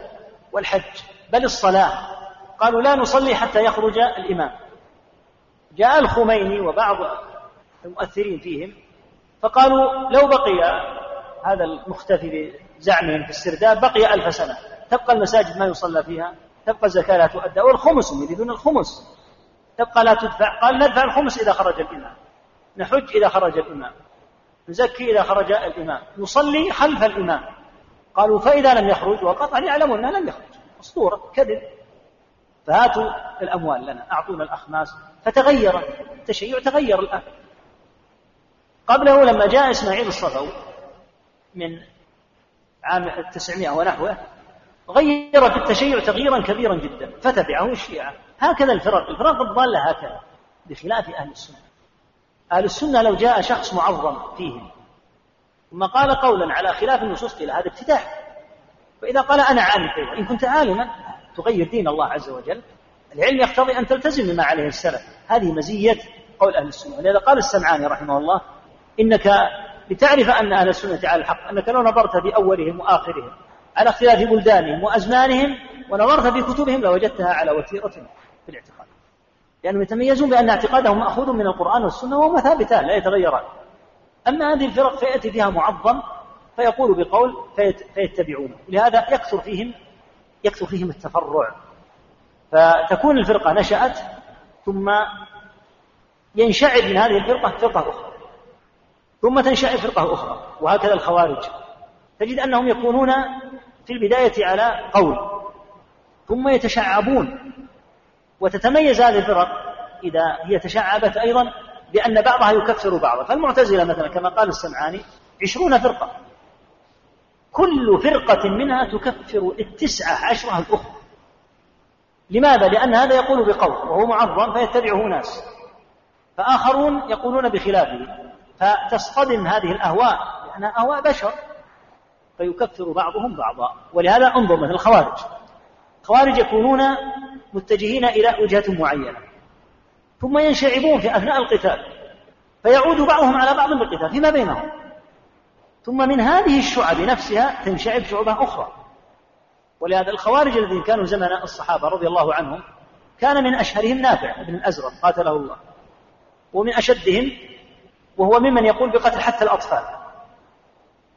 والحج بل الصلاة. قالوا لا نصلي حتى يخرج الإمام. جاء الخميني وبعض المؤثرين فيهم فقالوا لو بقي هذا المختفي بزعمهم في السرداب بقي ألف سنة. تبقى المساجد ما يصلى فيها تبقى الزكاة لا تؤدى والخمس يريدون الخمس. تبقى لا تدفع قال ندفع الخمس إذا خرج الإمام. نحج إذا خرج الإمام. نزكي إذا خرج الإمام. نصلي خلف الإمام. قالوا فإذا لم يخرج وقطعا يعلمون أنه لم يخرج. أسطورة كذب. فهاتوا الأموال لنا أعطونا الأخماس فتغير التشيع تغير الآن قبله لما جاء إسماعيل الصفوي من عام التسعمائة ونحوه غير في التشيع تغييرا كبيرا جدا فتبعه الشيعة. هكذا الفرق الفرق الضالة هكذا بخلاف أهل السنة. أهل السنة لو جاء شخص معظم فيهم ثم قال قولا على خلاف النصوص قيل هذا ابتداع فإذا قال أنا عالم إن كنت عالما تغير دين الله عز وجل العلم يقتضي أن تلتزم بما عليه السلف. هذه مزية قول أهل السنة. ولذا قال السمعاني رحمه الله إنك لتعرف أن أهل السنة على الحق أنك لو نظرت بأولهم وآخرهم على اختلاف بلدانهم وأزمانهم ونظرت في كتبهم لوجدتها على وتيرة في الاعتقاد. لأنهم يتميزون بأن اعتقادهم مأخوذ من القرآن والسنة وهما ثابتان لا يتغيران. أما هذه الفرق فيأتي فيها معظم فيقول بقول فيت فيتبعونه لهذا يكثر فيهم يكثر فيهم التفرع. فتكون الفرقة نشأت ثم ينشعب من هذه الفرقة فرقة أخرى. ثم تنشأ فرقة أخرى وهكذا الخوارج. تجد أنهم يكونون في البداية على قول ثم يتشعبون. وتتميز هذه الفرق إذا هي تشعبت أيضا بأن بعضها يكفر بعضا. فالمعتزلة مثلا كما قال السمعاني عشرون فرقة. كل فرقة منها تكفر التسعة عشرة الأخرى. لماذا؟ لأن هذا يقول بقول وهو معظم فيتبعه ناس. فآخرون يقولون بخلافه. فتصطدم هذه الأهواء لأنها أهواء بشر. فيكفر بعضهم بعضا. ولهذا انظر مثل الخوارج. الخوارج يكونون متجهين إلى وجهة معينة. ثم ينشعبون في أثناء القتال. فيعود بعضهم على بعض بالقتال فيما بينهم؟ ثم من هذه الشعب نفسها تنشعب شعوبة أخرى. ولهذا الخوارج الذين كانوا زمن الصحابة رضي الله عنهم كان من أشهرهم نافع بن الأزرق قاتله الله. ومن أشدهم وهو ممن يقول بقتل حتى الأطفال.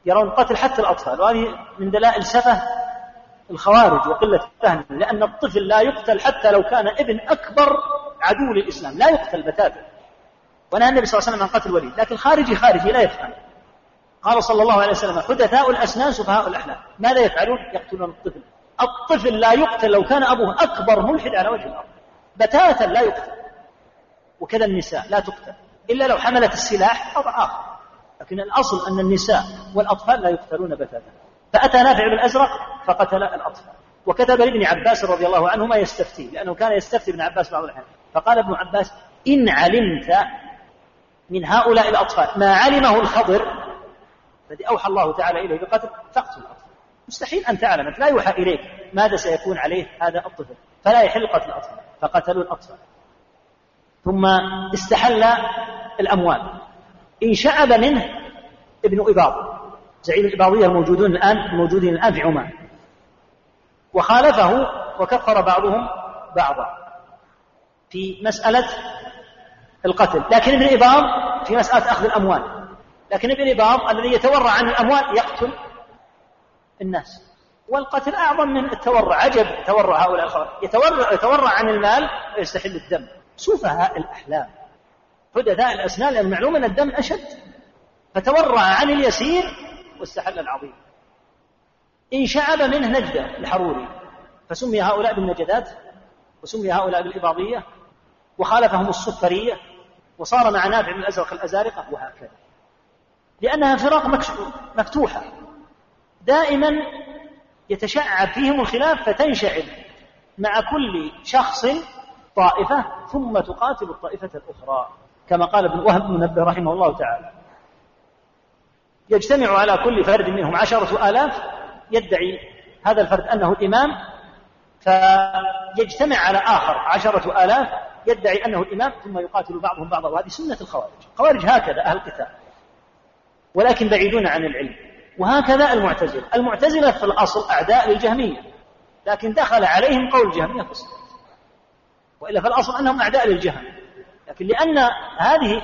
يرون قتل حتى الأطفال. وهذه من دلائل سفه الخوارج وقلة فهم لأن الطفل لا يقتل حتى لو كان ابن أكبر عدو للإسلام. لا يقتل بتاتا ونهى النبي صلى الله عليه وسلم عن قتل الوليد. لكن خارجي خارجي لا يفهم. قال صلى الله عليه وسلم حدثاء الأسنان سفهاء الأحلام ماذا يفعلون؟ يقتلون الطفل. الطفل لا يقتل لو كان أبوه أكبر ملحد على وجه الأرض. بتاتا لا يقتل. وكذا النساء لا تقتل. إلا لو حملت السلاح آخر لكن الأصل أن النساء والأطفال لا يقتلون بتاتا. فأتى نافع بن الأزرق فقتل الأطفال. وكتب لابن عباس رضي الله عنهما يستفتي لأنه كان يستفتي ابن عباس بعض الأحيان. فقال ابن عباس إن علمت من هؤلاء الأطفال ما علمه الخضر الذي أوحى الله تعالى إليه بقتل فاقتل الأطفال. مستحيل أن تعلم لا يوحى إليك ماذا سيكون عليه هذا الطفل. فلا يحل قتل الأطفال فقتلوا الأطفال. ثم استحل الأموال. إن شعب منه ابن إباض زعيم الإباضية الموجودون الآن الموجودين الآن في عمان. وخالفه وكفر بعضهم بعضا في مسألة القتل. لكن ابن إباض في مسألة أخذ الأموال. لكن ابن إباض الذي يتورع عن الأموال يقتل الناس. والقتل أعظم من التورع عجب تورع هؤلاء الخوارج يتورع, يتورع عن المال ويستحل الدم. سفهاء الأحلام. حدثاء الأسنان لأن معلوم أن الدم أشد. فتورع عن اليسير واستحل العظيم. إن شعب منه نجدة الحروري. فسمي هؤلاء بالنجدات وسمي هؤلاء بالإباضية وخالفهم الصفرية وصار مع نافع بن الأزرق الأزارقة وهكذا. لأنها فرق مفتوحة. دائما يتشعب فيهم الخلاف فتنشعب مع كل شخص طائفة ثم تقاتل الطائفة الأخرى كما قال ابن وهب منبه رحمه الله تعالى. يجتمع على كل فرد منهم عشرة آلاف يدعي هذا الفرد أنه الإمام فيجتمع على آخر عشرة آلاف يدعي أنه الإمام ثم يقاتل بعضهم بعضا. وهذه سنة الخوارج. الخوارج هكذا أهل القتال. ولكن بعيدون عن العلم. وهكذا المعتزلة. المعتزلة في الأصل أعداء للجهمية. لكن دخل عليهم قول الجهمية في الصلاة. وإلا في الأصل أنهم أعداء للجهم لكن لأن هذه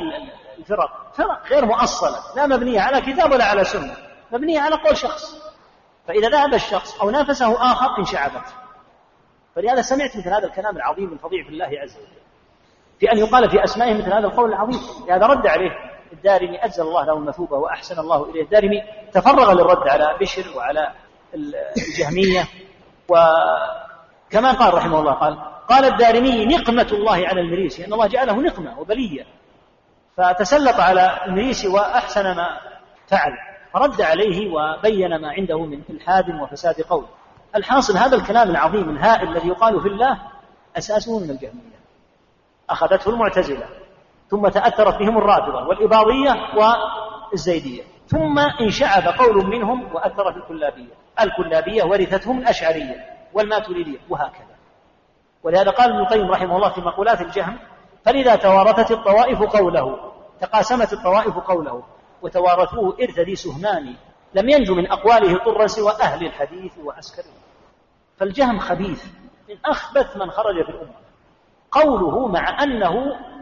الفرق فرق غير مؤصلة. لا مبنية على كتاب ولا على سنة. مبنية على قول شخص. فإذا ذهب الشخص أو نافسه آخر انشعبت. فلهذا سمعت مثل هذا الكلام العظيم الفظيع في الله عز وجل. في أن يقال في أسمائهم مثل هذا القول العظيم. لهذا رد عليه. الدارمي أجزل الله له المثوبة وأحسن الله إليه. الدارمي تفرغ للرد على بشر وعلى الجهمية. وكما قال رحمه الله قال قال الدارمي نقمة الله على المريسي أن الله جعله نقمة وبلية. فتسلط على المريسي وأحسن ما فعل. فرد عليه وبين ما عنده من إلحاد وفساد قول. الحاصل هذا الكلام العظيم الهائل الذي يقال في الله أساسه من الجهمية. أخذته المعتزلة. ثم تأثرت بهم الرافضة والإباضية والزيدية. ثم انشعب قول منهم وأثر في الكلابية. الكلابية ورثتهم الأشعرية والماتريدية وهكذا. ولهذا قال ابن القيم رحمه الله في مقولات الجهم فلذا توارثت الطوائف قوله تقاسمت الطوائف قوله وتوارثوه إرث ذي سهمان لم ينجو من أقواله طرا سوى أهل الحديث وعسكره فالجهم خبيث من أخبث من خرج في الأمة. قوله مع أنه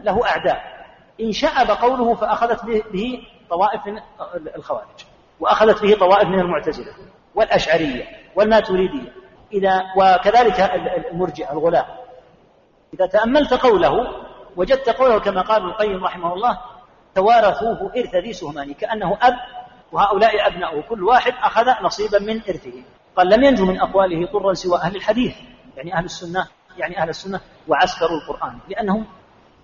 له أعداء. إن شعب قوله فأخذت به طوائف من الخوارج وأخذت به طوائف من المعتزلة والأشعرية والماتريدية. إذا وكذلك المرجع الغلاة إذا تأملت قوله وجدت قوله كما قال ابن القيم رحمه الله توارثوه إرث ذي سهمان كأنه أب وهؤلاء أبناؤه كل واحد أخذ نصيبا من إرثه. قال لم ينجو من أقواله طرا سوى أهل الحديث. يعني أهل السنة يعني أهل السنة وعسكر القرآن لأنهم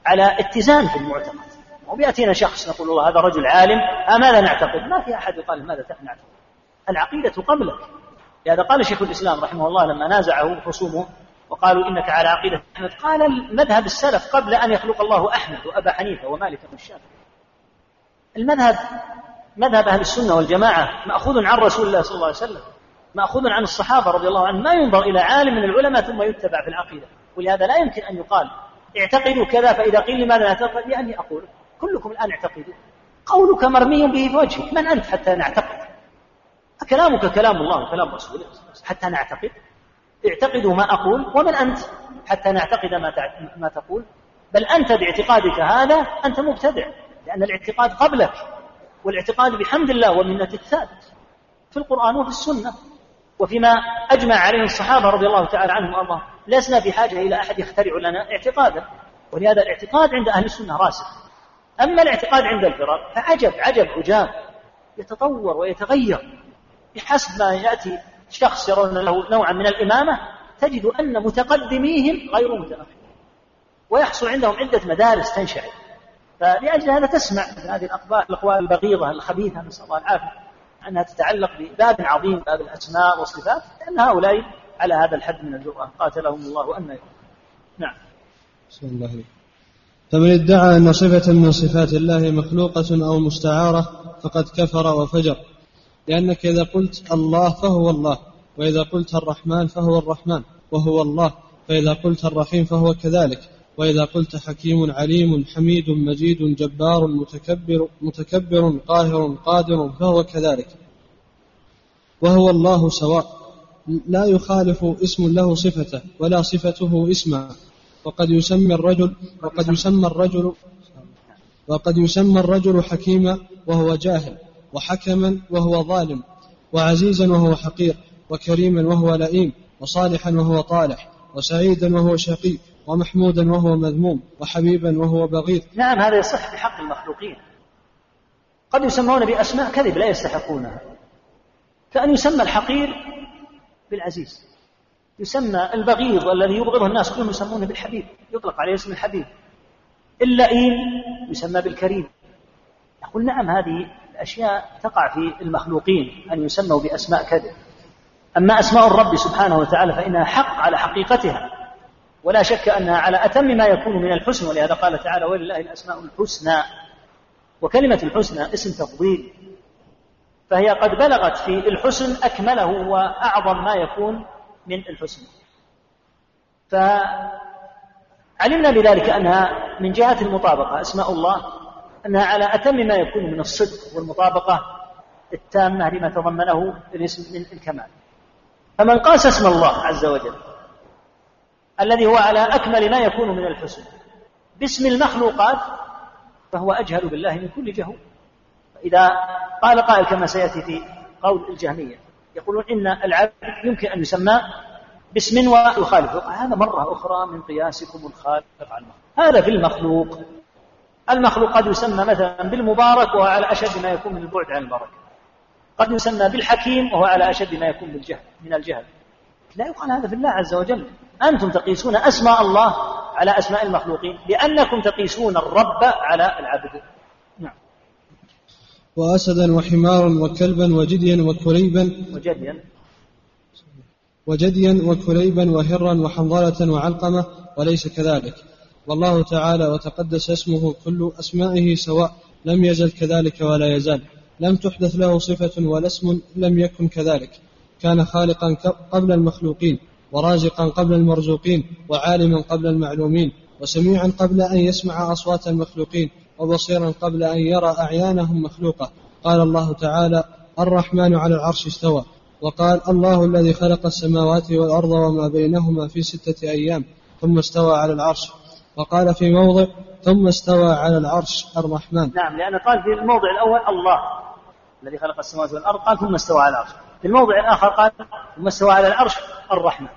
على اتزان في المعتقد. وبيأتينا شخص نقول والله هذا رجل عالم آه ماذا نعتقد؟ ما في أحد يقال ماذا نعتقد. العقيدة قبلك. لهذا قال شيخ الإسلام رحمه الله لما نازعه خصومه وقالوا إنك على عقيدة أحمد قال المذهب السلف قبل أن يخلق الله أحمد وأبا حنيفة ومالك والشافعي المذهب مذهب أهل السنة والجماعة مأخوذ عن رسول الله صلى الله عليه وسلم مأخوذ عن الصحابة رضي الله عنهم ما ينظر إلى عالم من العلماء ثم يتبع في العقيدة. ولهذا لا يمكن أن يقال اعتقدوا كذا فإذا قيل لماذا نعتقد يعني أقول كلكم الآن اعتقدوا قولك مرمي به في وجهك من أنت حتى نعتقد؟ كلامك كلام الله وكلام رسوله. حتى نعتقد؟ اعتقدوا ما أقول ومن أنت حتى نعتقد ما ما تقول. بل أنت باعتقادك هذا أنت مبتدع لأن الاعتقاد قبلك والاعتقاد بحمد الله ومنته ثابت في القرآن وفي السنة. وفيما أجمع عليه الصحابة رضي الله تعالى عنهم وأرضاهم. لسنا بحاجة إلى أحد يخترع لنا اعتقادا ولهذا الاعتقاد عند أهل السنة راسخ. أما الاعتقاد عند الفرق فعجب عجب عجاب يتطور ويتغير. بحسب ما يأتي شخص يرون له نوعا من الإمامة تجد أن متقدميهم غير متأخرين. ويحصل عندهم عدة مدارس تنشأ. فلأجل هذا تسمع هذه الأقوال الأقوال البغيضة الخبيثة نسأل الله العافية أنها تتعلق بباب عظيم باب الأسماء والصفات لأن هؤلاء على هذا الحد من الجرأة قاتلهم الله أن نعم. بسم الله. فمن ادعى أن صفة من صفات الله مخلوقة أو مستعارة فقد كفر وفجر. لأنك إذا قلت الله فهو الله وإذا قلت الرحمن فهو الرحمن وهو الله. فإذا قلت الرحيم فهو كذلك. وإذا قلت حكيم عليم حميد مجيد جبار متكبر متكبر قاهر قادر فهو كذلك. وهو الله سواء. لا يخالف اسم له صفته ولا صفته اسما وقد يسمى الرجل وقد يسمى الرجل وقد يسمى الرجل حكيما وهو جاهل وحكما وهو ظالم وعزيزا وهو حقير وكريما وهو لئيم وصالحا وهو طالح وسعيدا وهو شقي ومحمودا وهو مذموم وحبيبا وهو بغيض. نعم هذا يصح في حق المخلوقين. قد يسمون بأسماء كذب لا يستحقونها. كأن يسمى الحقير بالعزيز. يسمى البغيض الذي يبغضه الناس كلهم يسمونه بالحبيب. يطلق عليه اسم الحبيب. اللئيم يسمى بالكريم. يقول نعم هذه الأشياء تقع في المخلوقين أن يسموا بأسماء كذب. أما أسماء الرب سبحانه وتعالى فإنها حق على حقيقتها. ولا شك أنها على أتم ما يكون من الحسن ولهذا قال تعالى ولله الأسماء الحسنى. وكلمة الحسنى اسم تفضيل. فهي قد بلغت في الحسن أكمله وأعظم ما يكون من الحسن. فعلمنا بذلك أنها من جهة المطابقة أسماء الله أنها على أتم ما يكون من الصدق والمطابقة التامة لما تضمنه الاسم من الكمال. فمن قاس اسم الله عز وجل الذي هو على أكمل ما يكون من الحسن باسم المخلوقات فهو أجهل بالله من كل جهول. فإذا قال قائل كما سيأتي في قول الجهمية يقولون إن العبد يمكن أن يسمى باسم ويخالف. هذا مرة أخرى من قياسكم الخالق على المخلوق. هذا في المخلوق. المخلوق قد يسمى مثلا بالمبارك وهو على أشد ما يكون من البعد عن البركة قد يسمى بالحكيم وهو على أشد ما يكون بالجهل من الجهل. لا يقال هذا في الله عز وجل. أنتم تقيسون أسماء الله على أسماء المخلوقين لأنكم تقيسون الرب على العبد. وأسدا وحمارا وكلبا وجديا وكليبا وجديا. وجديا وكليبا وهرا وحنظلة وعلقمة وليس كذلك. والله تعالى وتقدس اسمه كل أسمائه سواء لم يزل كذلك ولا يزال. لم تحدث له صفة ولا اسم لم يكن كذلك. كان خالقا قبل المخلوقين ورازقا قبل المرزوقين وعالما قبل المعلومين وسميعا قبل أن يسمع أصوات المخلوقين وبصيرا قبل أن يرى أعيانهم مخلوقة. قال الله تعالى الرحمن على العرش استوى. وقال الله الذي خلق السماوات والأرض وما بينهما في ستة أيام ثم استوى على العرش. وقال في موضع ثم استوى على العرش الرحمن. نعم لأن قال في الموضع الأول الله الذي خلق السماوات والأرض قال ثم استوى على العرش. في الموضع الآخر قال ثم استوى على العرش الرحمن.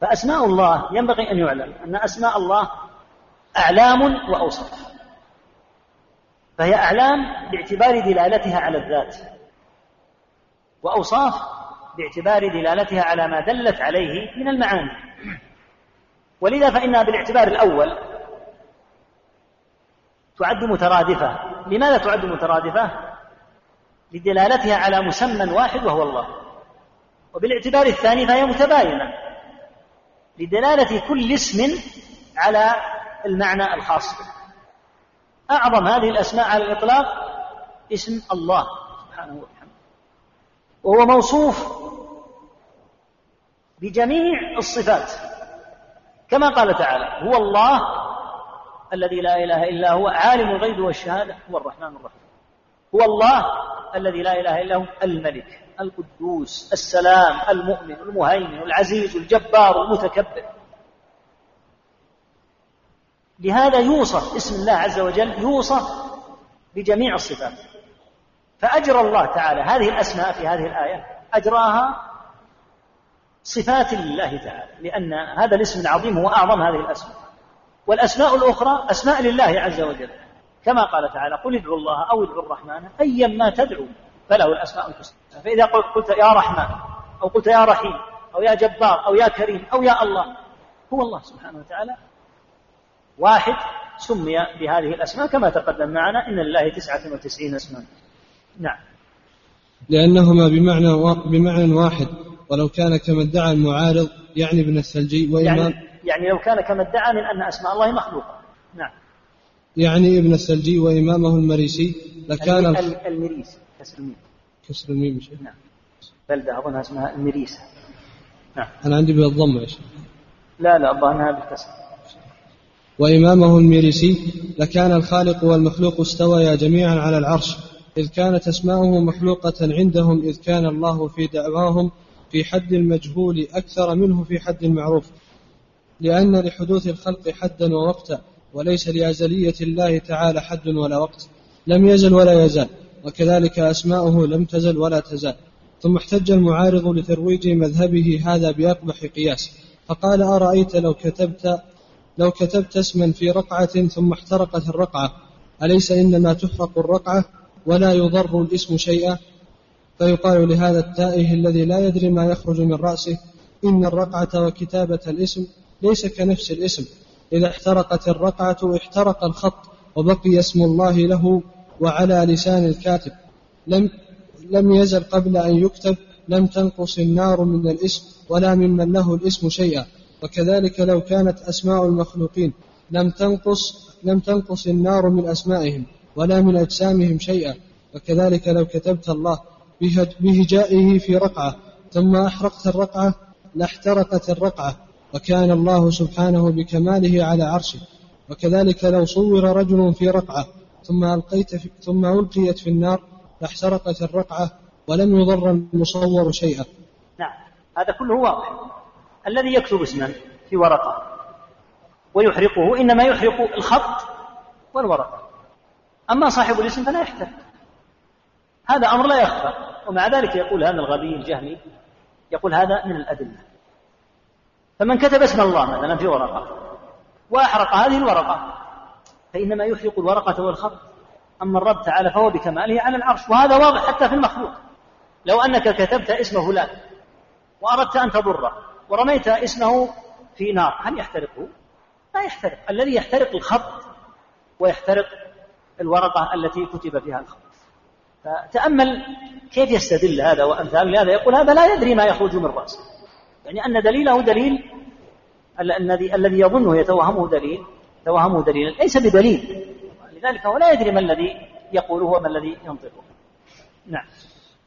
فأسماء الله ينبغي أن يعلم أن أسماء الله أعلام وأوصاف فهي أعلام باعتبار دلالتها على الذات وأوصاف باعتبار دلالتها على ما دلت عليه من المعاني. ولذا فإنها بالاعتبار الأول تعد مترادفة. لماذا تعد مترادفة؟ لدلالتها على مسمى واحد وهو الله. وبالاعتبار الثاني فهي متباينة. لدلالة كل اسم على المعنى الخاص به. أعظم هذه الأسماء على الإطلاق اسم الله سبحانه وتعالى. وهو موصوف بجميع الصفات. كما قال تعالى هو الله الذي لا إله إلا هو عالم الغيب والشهادة هو الرحمن الرحيم. هو الله الذي لا إله إلا هو الملك القدوس السلام المؤمن المهيمن العزيز الجبار المتكبر. لهذا يوصف اسم الله عز وجل يوصف بجميع الصفات. فأجرى الله تعالى هذه الأسماء في هذه الآية أجراها صفات لله تعالى لأن هذا الاسم العظيم هو أعظم هذه الأسماء. والأسماء الأخرى أسماء لله عز وجل. كما قال تعالى قل ادعوا الله أو ادعوا الرحمن أيا ما تدعو فله الأسماء الحسنى. فإذا قلت يا رحمن أو قلت يا رحيم أو يا جبار أو يا كريم أو يا الله هو الله سبحانه وتعالى واحد سمي بهذه الأسماء كما تقدم معنا إن لله تسعة وتسعين اسما. نعم. لأنهما بمعنى بمعنى واحد ولو كان كما ادعى المعارض يعني ابن الثلجي وإمام يعني, يعني لو كان كما ادعى من أن أسماء الله مخلوقة. نعم. يعني ابن الثلجي وإمامه المريسي لكان المريسي كسر الميم. كسر الميم نعم. بلدة أظنها اسمها المريسة. نعم. أنا عندي بالضم يا شيخ. لا لا أظنها بالكسر. وإمامه الميريسي لكان الخالق والمخلوق استويا جميعا على العرش إذ كانت أسماؤه مخلوقة عندهم إذ كان الله في دعواهم في حد المجهول أكثر منه في حد المعروف لأن لحدوث الخلق حدا ووقتا وليس لأزلية الله تعالى حد ولا وقت. لم يزل ولا يزال وكذلك أسماؤه لم تزل ولا تزال. ثم احتج المعارض لترويج مذهبه هذا بأقبح قياس فقال أرأيت لو كتبت لو كتبت اسما في رقعة ثم احترقت الرقعة أليس إنما تحرق الرقعة ولا يضر الإسم شيئا؟ فيقال لهذا التائه الذي لا يدري ما يخرج من رأسه إن الرقعة وكتابة الاسم ليس كنفس الاسم. إذا احترقت الرقعة احترق الخط وبقي اسم الله له وعلى لسان الكاتب. لم لم يزل قبل أن يكتب لم تنقص النار من الاسم ولا ممن له الاسم شيئا. وكذلك لو كانت أسماء المخلوقين لم تنقص لم تنقص النار من أسمائهم ولا من أجسامهم شيئا وكذلك لو كتبت الله بهجائه في رقعة ثم أحرقت الرقعة لاحترقت الرقعة وكان الله سبحانه بكماله على عرشه. وكذلك لو صور رجل في رقعة ثم ألقيت في ثم ألقيت في النار لاحترقت الرقعة ولم يضر المصور شيئا. نعم هذا كله واضح الذي يكتب اسما في ورقة ويحرقه إنما يحرق الخط والورقة. أما صاحب الاسم فلا يحترق هذا أمر لا يخفى ومع ذلك يقول هذا الغبي الجهمي يقول هذا من الأدلة. فمن كتب اسم الله مثلا في ورقة وأحرق هذه الورقة فإنما يحرق الورقة والخط. أما الرب تعالى فهو بكماله على العرش وهذا واضح حتى في المخلوق. لو أنك كتبت اسم فلان وأردت أن تضره ورميت اسمه في نار. هل يحترقه؟ لا يحترق. الذي يحترق الخط ويحترق الورقة التي كتب فيها الخط. فتأمل كيف يستدل هذا وأمثال لهذا. يقول هذا لا يدري ما يخرج من رأسه. يعني أن دليله دليل الذي الذي يظنه يتوهمه دليل توهمه دليل ليس بدليل. لذلك هو لا يدري ما الذي يقوله وما الذي ينطقه. نعم.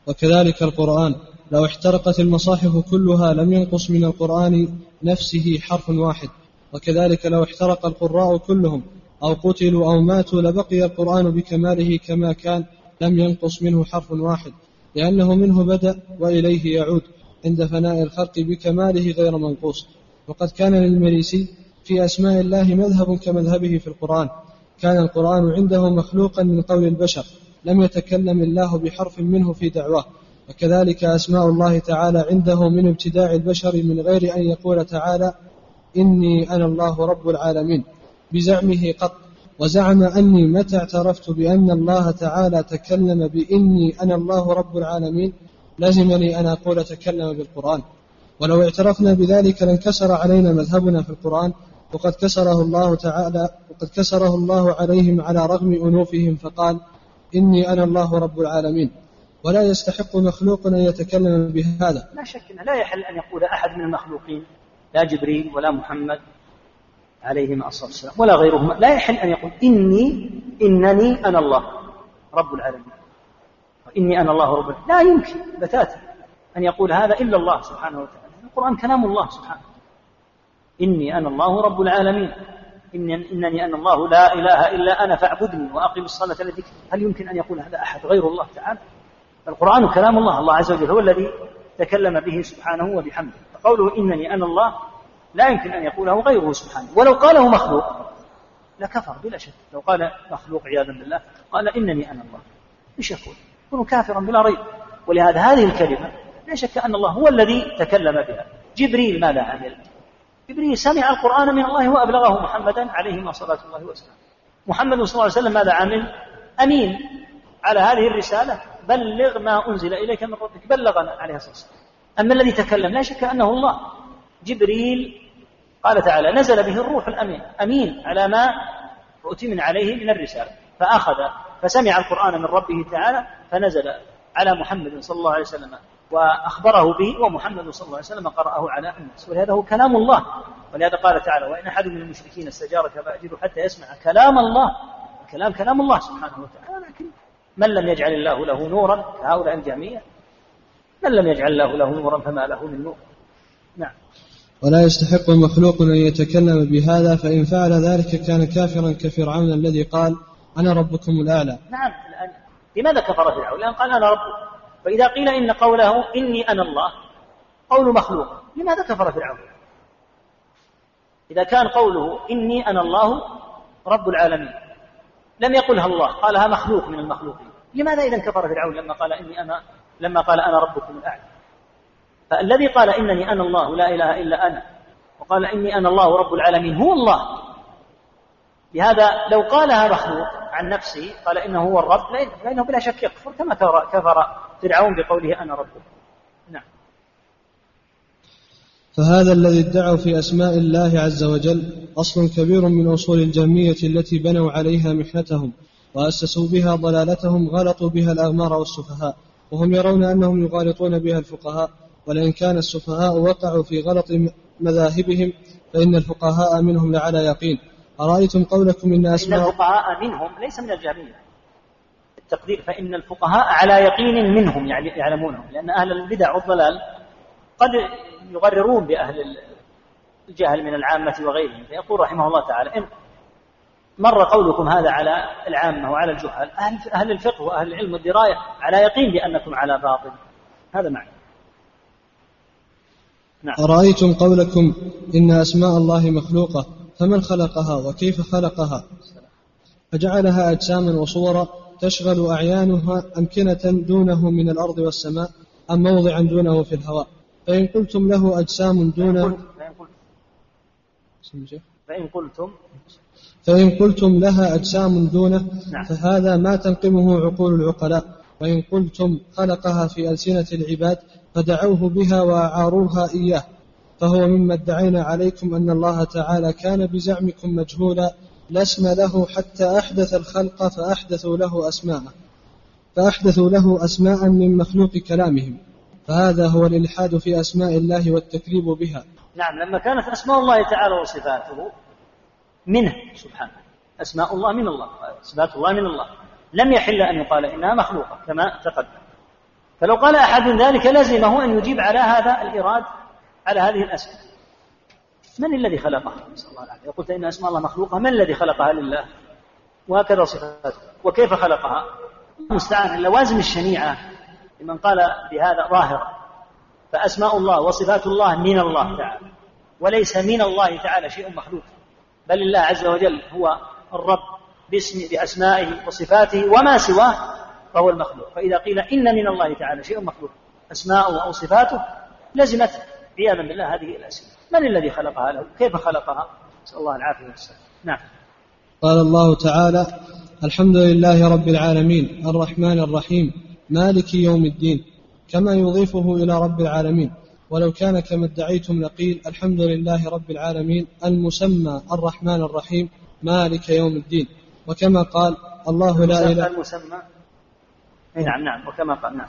وكذلك القرآن. لو احترقت المصاحف كلها لم ينقص من القرآن نفسه حرف واحد. وكذلك لو احترق القراء كلهم أو قتلوا أو ماتوا لبقي القرآن بكماله كما كان لم ينقص منه حرف واحد لأنه منه بدأ وإليه يعود عند فناء الخلق بكماله غير منقوص. وقد كان للمريسي في أسماء الله مذهب كمذهبه في القرآن. كان القرآن عنده مخلوقا من قول البشر لم يتكلم الله بحرف منه في دعواه. وكذلك أسماء الله تعالى عنده من ابتداع البشر من غير أن يقول تعالى إني أنا الله رب العالمين بزعمه قط. وزعم أني متى اعترفت بأن الله تعالى تكلم بإني أنا الله رب العالمين لزمني أن أقول تكلم بالقرآن. ولو اعترفنا بذلك لانكسر علينا مذهبنا في القرآن وقد كسره الله تعالى وقد كسره الله عليهم على رغم أنوفهم فقال إني أنا الله رب العالمين. ولا يستحق مخلوق أن يتكلم بهذا. لا شك لا يحل أن يقول أحد من المخلوقين لا جبريل ولا محمد عليهما الصلاة والسلام ولا غيرهما. لا يحل أن يقول إني إنني أنا الله رب العالمين. وإني أنا الله رب العالمين. لا يمكن بتاتا أن يقول هذا إلا الله سبحانه وتعالى. القرآن كلام الله سبحانه إني أنا الله رب العالمين. إنني, أنا الله لا إله إلا أنا فاعبدني وأقم الصلاة التي هل يمكن أن يقول هذا أحد غير الله تعالى؟ القرآن كلام الله الله عز وجل هو الذي تكلم به سبحانه وبحمده. فقوله إنني أنا الله لا يمكن أن يقوله غيره سبحانه. ولو قاله مخلوق لكفر بلا شك. لو قال مخلوق عياذا بالله قال إنني أنا الله. إيش يقول؟ يكون كافرا بلا ريب. ولهذا هذه الكلمة لا شك أن الله هو الذي تكلم بها. جبريل ماذا عمل. جبريل سمع القرآن من الله وأبلغه محمدا عليهما صلاة الله وسلامه محمد صلى الله عليه وسلم ماذا عمل؟ أمين على هذه الرسالة. بلغ ما أنزل إليك من ربك بلغنا عليه الصلاة والسلام. أما الذي تكلم لا شك أنه الله. جبريل قال تعالى نزل به الروح الأمين أمين على ما أؤتمن عليه من الرسالة. فأخذ فسمع القرآن من ربه تعالى فنزل على محمد صلى الله عليه وسلم وأخبره به ومحمد صلى الله عليه وسلم قرأه على الناس. ولهذا هو كلام الله. ولهذا قال تعالى وإن أحد من المشركين استجارك فأجره حتى يسمع كلام الله. الكلام كلام الله سبحانه وتعالى لكن من لم يجعل الله له نورا كهؤلاء الجهمية من لم يجعل الله له نورا فما له من نور. نعم. ولا يستحق مخلوق أن يتكلم بهذا فإن فعل ذلك كان كافرا كفرعون الذي قال أنا ربكم الأعلى. نعم الآن. لماذا كفر فرعون؟ لأن قال أنا ربكم فإذا قيل إن قوله إني أنا الله قول مخلوق. لماذا كفر فرعون؟ إذا كان قوله إني أنا الله رب العالمين. لم يقلها الله. قالها مخلوق من المخلوقين. لماذا إذا كفر فرعون لما قال إني أنا لما قال أنا ربكم الأعلى؟ فالذي قال إنني أنا الله لا إله إلا أنا وقال إني أنا الله رب العالمين هو الله. لهذا لو قالها مخلوق عن نفسه قال إنه هو الرب فإنه بلا شك يكفر كما كفر فرعون بقوله أنا ربكم نعم فهذا الذي ادعوا في أسماء الله عز وجل أصل كبير من أصول الجهمية التي بنوا عليها محنتهم وأسسوا بها ضلالتهم غلطوا بها الأغمار والسفهاء وهم يرون أنهم يغالطون بها الفقهاء ولئن كان السفهاء وقعوا في غلط مذاهبهم فإن الفقهاء منهم لعلى يقين. أرأيتم قولكم إن أسماء إن الفقهاء منهم ليس من الجهمية التقدير فإن الفقهاء على يقين منهم يعني يعلمونهم لأن أهل البدع والضلال قد يغررون بأهل الجهل من العامة وغيرهم. فيقول رحمه الله تعالى إن مر قولكم هذا على العامة وعلى الجهال أهل, أهل الفقه وأهل العلم والدراية على يقين بأنكم على باطل. هذا معنى. نعم. أرأيتم قولكم إن أسماء الله مخلوقة فمن خلقها وكيف خلقها؟ فجعلها أجساما وصورا تشغل أعيانها أمكنة دونه من الأرض والسماء أم موضعا دونه في الهواء؟ فإن قلتم له أجسام دونه فإن قلتم فإن قلتم لها أجسام دونه نعم. فهذا ما تنقمه عقول العقلاء. وإن قلتم خلقها في ألسنة العباد فدعوه بها وأعاروها إياه. فهو مما ادعينا عليكم أن الله تعالى كان بزعمكم مجهولا لا اسم له حتى أحدث الخلق فأحدثوا له أسماء. فأحدثوا له أسماء من مخلوق كلامهم. فهذا هو الإلحاد في أسماء الله والتكذيب بها. نعم لما كانت أسماء الله تعالى وصفاته منه سبحانه. أسماء الله من الله صفات الله من الله. لم يحل أن يقال إنها مخلوقة كما تقدم. فلو قال أحد ذلك لزمه أن يجيب على هذا الإراد على هذه الأسماء. من الذي خلقها؟ نسأل الله العافية قلت إن أسماء الله مخلوقة من الذي خلقها لله؟ وهكذا صفاته. وكيف خلقها؟ المستعان اللوازم الشنيعة. لمن قال بهذا ظاهرا فأسماء الله وصفات الله من الله تعالى وليس من الله تعالى شيء مخلوق بل الله عز وجل هو الرب باسم بأسمائه وصفاته وما سواه فهو المخلوق. فإذا قيل إن من الله تعالى شيء مخلوق أسماؤه أو صفاته لزمت عياذا بالله هذه الأسئلة من الذي خلقها له؟ كيف خلقها؟ نسأل الله العافية والسلام. نعم. قال الله تعالى الحمد لله رب العالمين الرحمن الرحيم مالك يوم الدين كما يضيفه إلى رب العالمين. ولو كان كما ادعيتم لقيل الحمد لله رب العالمين المسمى الرحمن الرحيم مالك يوم الدين. وكما قال الله لا إله المسمى؟ نعم نعم. وكما قال نعم.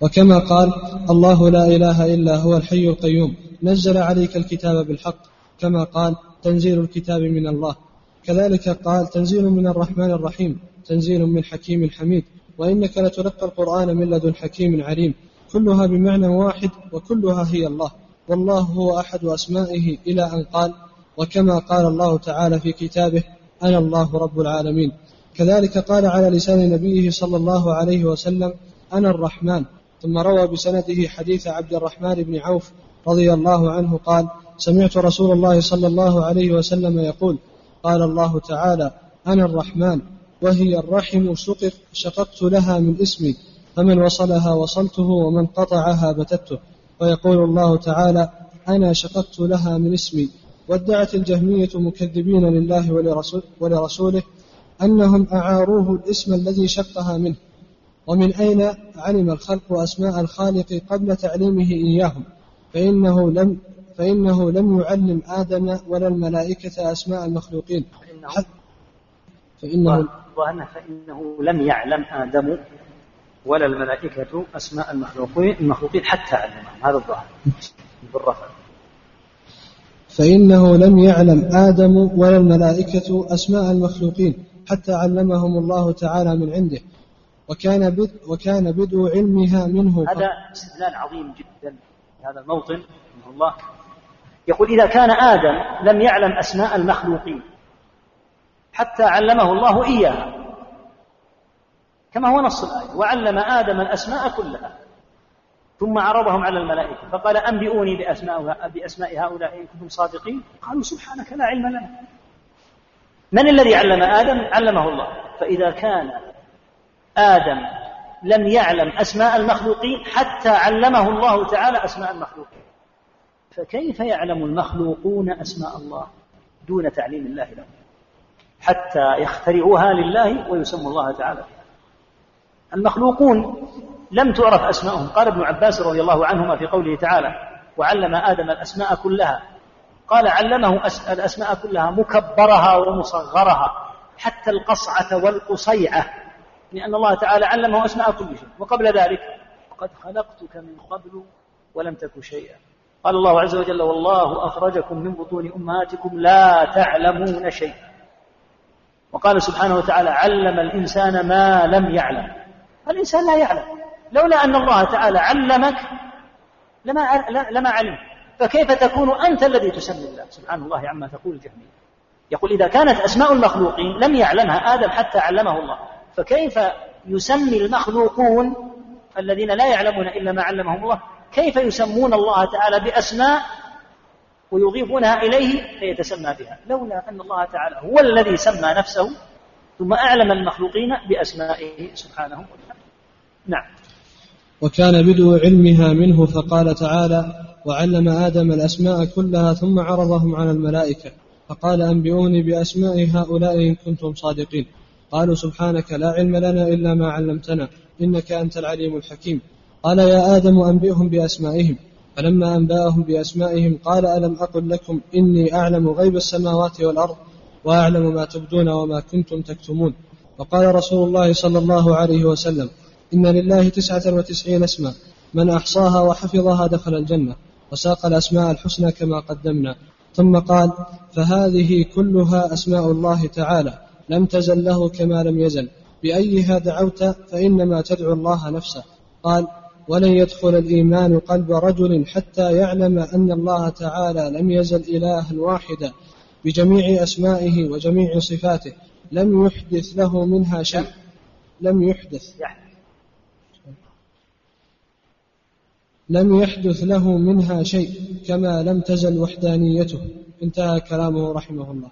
وكما قال الله لا إله إلا هو الحي القيوم نزل عليك الكتاب بالحق. كما قال تنزيل الكتاب من الله. كذلك قال تنزيل من الرحمن الرحيم تنزيل من حكيم حميد. وإنك لتلقى القرآن من لدن حكيم عليم. كلها بمعنى واحد وكلها هي الله. والله هو أحد أسمائه إلى أن قال وكما قال الله تعالى في كتابه أنا الله رب العالمين. كذلك قال على لسان نبيه صلى الله عليه وسلم أنا الرحمن. ثم روى بسنده حديث عبد الرحمن بن عوف رضي الله عنه قال سمعت رسول الله صلى الله عليه وسلم يقول قال الله تعالى أنا الرحمن. وهي الرحم شقق شققت لها من اسمي فمن وصلها وصلته ومن قطعها بتته. ويقول الله تعالى أنا شققت لها من اسمي. وادعت الجهمية مكذبين لله ولرسول ولرسوله أنهم أعاروه الاسم الذي شقها منه. ومن أين علم الخلق أسماء الخالق قبل تعليمه إياهم؟ فإنه لم فإنه لم يعلم آدم ولا الملائكة أسماء المخلوقين. فإنه ظهرنا فإنه لم يعلم آدم ولا الملائكة أسماء المخلوقين المخلوقين حتى علمهم. هذا الظاهر. بالرفع. فإنه لم يعلم آدم ولا الملائكة أسماء المخلوقين حتى علمهم الله تعالى من عنده. وكان بدء وكان بدء علمها منه هذا استدلال عظيم جدا في هذا الموطن رحمه الله. يقول إذا كان آدم لم يعلم أسماء المخلوقين حتى علمه الله إياها. كما هو نص الآية. وعلم آدم الأسماء كلها. ثم عرضهم على الملائكة. فقال أنبئوني بأسماء, بأسماء هؤلاء إن كنتم صادقين. قالوا سبحانك لا علم لنا. من الذي علم آدم؟ علمه الله. فإذا كان آدم لم يعلم أسماء المخلوقين حتى علمه الله تعالى أسماء المخلوقين. فكيف يعلم المخلوقون أسماء الله دون تعليم الله لهم؟ حتى يخترعوها لله ويسموا الله تعالى بها المخلوقون لم تعرف أسماءهم قال ابن عباس رضي الله عنهما في قوله تعالى وعلم آدم الأسماء كلها قال علمه الأسماء كلها مكبرها ومصغرها حتى القصعة والقصيعة لأن الله تعالى علمه أسماء كل شيء. وقبل ذلك قد خلقتك من قبل ولم تك شيئا قال الله عز وجل والله أخرجكم من بطون أمهاتكم لا تعلمون شيئا وقال سبحانه وتعالى علم الإنسان ما لم يعلم. الإنسان لا يعلم. لولا أن الله تعالى علمك لما لما علم فكيف تكون أنت الذي تسمي الله؟ سبحان الله عما تقول الجهمية يقول إذا كانت أسماء المخلوقين لم يعلمها آدم حتى علمه الله فكيف يسمي المخلوقون الذين لا يعلمون إلا ما علمهم الله؟ كيف يسمون الله تعالى بأسماء ويضيفونها إليه فيتسمى بها. لولا أن الله تعالى هو الذي سمى نفسه ثم أعلم المخلوقين بأسمائه سبحانه وتعالى. نعم. وكان بدء علمها منه فقال تعالى وعلم آدم الأسماء كلها ثم عرضهم على الملائكة فقال أنبئوني بأسماء هؤلاء إن كنتم صادقين. قالوا سبحانك لا علم لنا إلا ما علمتنا إنك أنت العليم الحكيم. قال يا آدم أنبئهم بأسمائهم. فلما أنبأهم بأسمائهم قال ألم أقل لكم إني أعلم غيب السماوات والأرض وأعلم ما تبدون وما كنتم تكتمون؟ وقال رسول الله صلى الله عليه وسلم إن لله تسعة وتسعين اسما من أحصاها وحفظها دخل الجنة وساق الأسماء الحسنى كما قدمنا. ثم قال فهذه كلها أسماء الله تعالى لم تزل له كما لم يزل بأيها دعوت فإنما تدعو الله نفسه. قال ولن يدخل الإيمان قلب رجل حتى يعلم أن الله تعالى لم يزل إلها واحدا بجميع أسمائه وجميع صفاته. لم يحدث له منها شيء. لم يحدث. لم يحدث له منها شيء كما لم تزل وحدانيته. انتهى كلامه رحمه الله.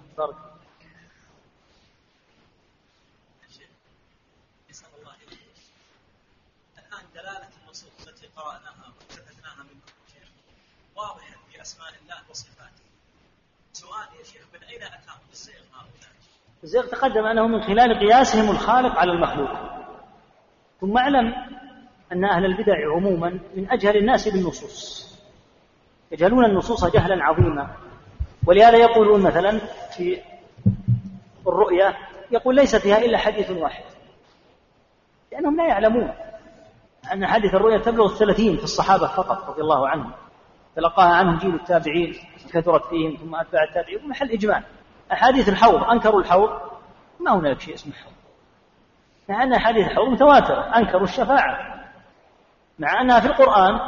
الزيغ تقدم أنه من خلال قياسهم الخالق على المخلوق. ثم اعلم أن أهل البدع عموما من أجهل الناس بالنصوص. يجهلون النصوص جهلا عظيما. ولهذا يقولون مثلا في الرؤيا يقول ليس فيها إلا حديث واحد. لأنهم لا يعلمون أن حديث الرؤيا تبلغ الثلاثين في الصحابة فقط رضي الله عنهم. تلقاها عنهم جيل التابعين كثرت فيهم ثم أتباع التابعين. ومحل إجمال أحاديث الحوض أنكروا الحوض ما هناك شيء اسمه حوض. مع أن أحاديث الحوض متواترة أنكروا الشفاعة. مع أنها في القرآن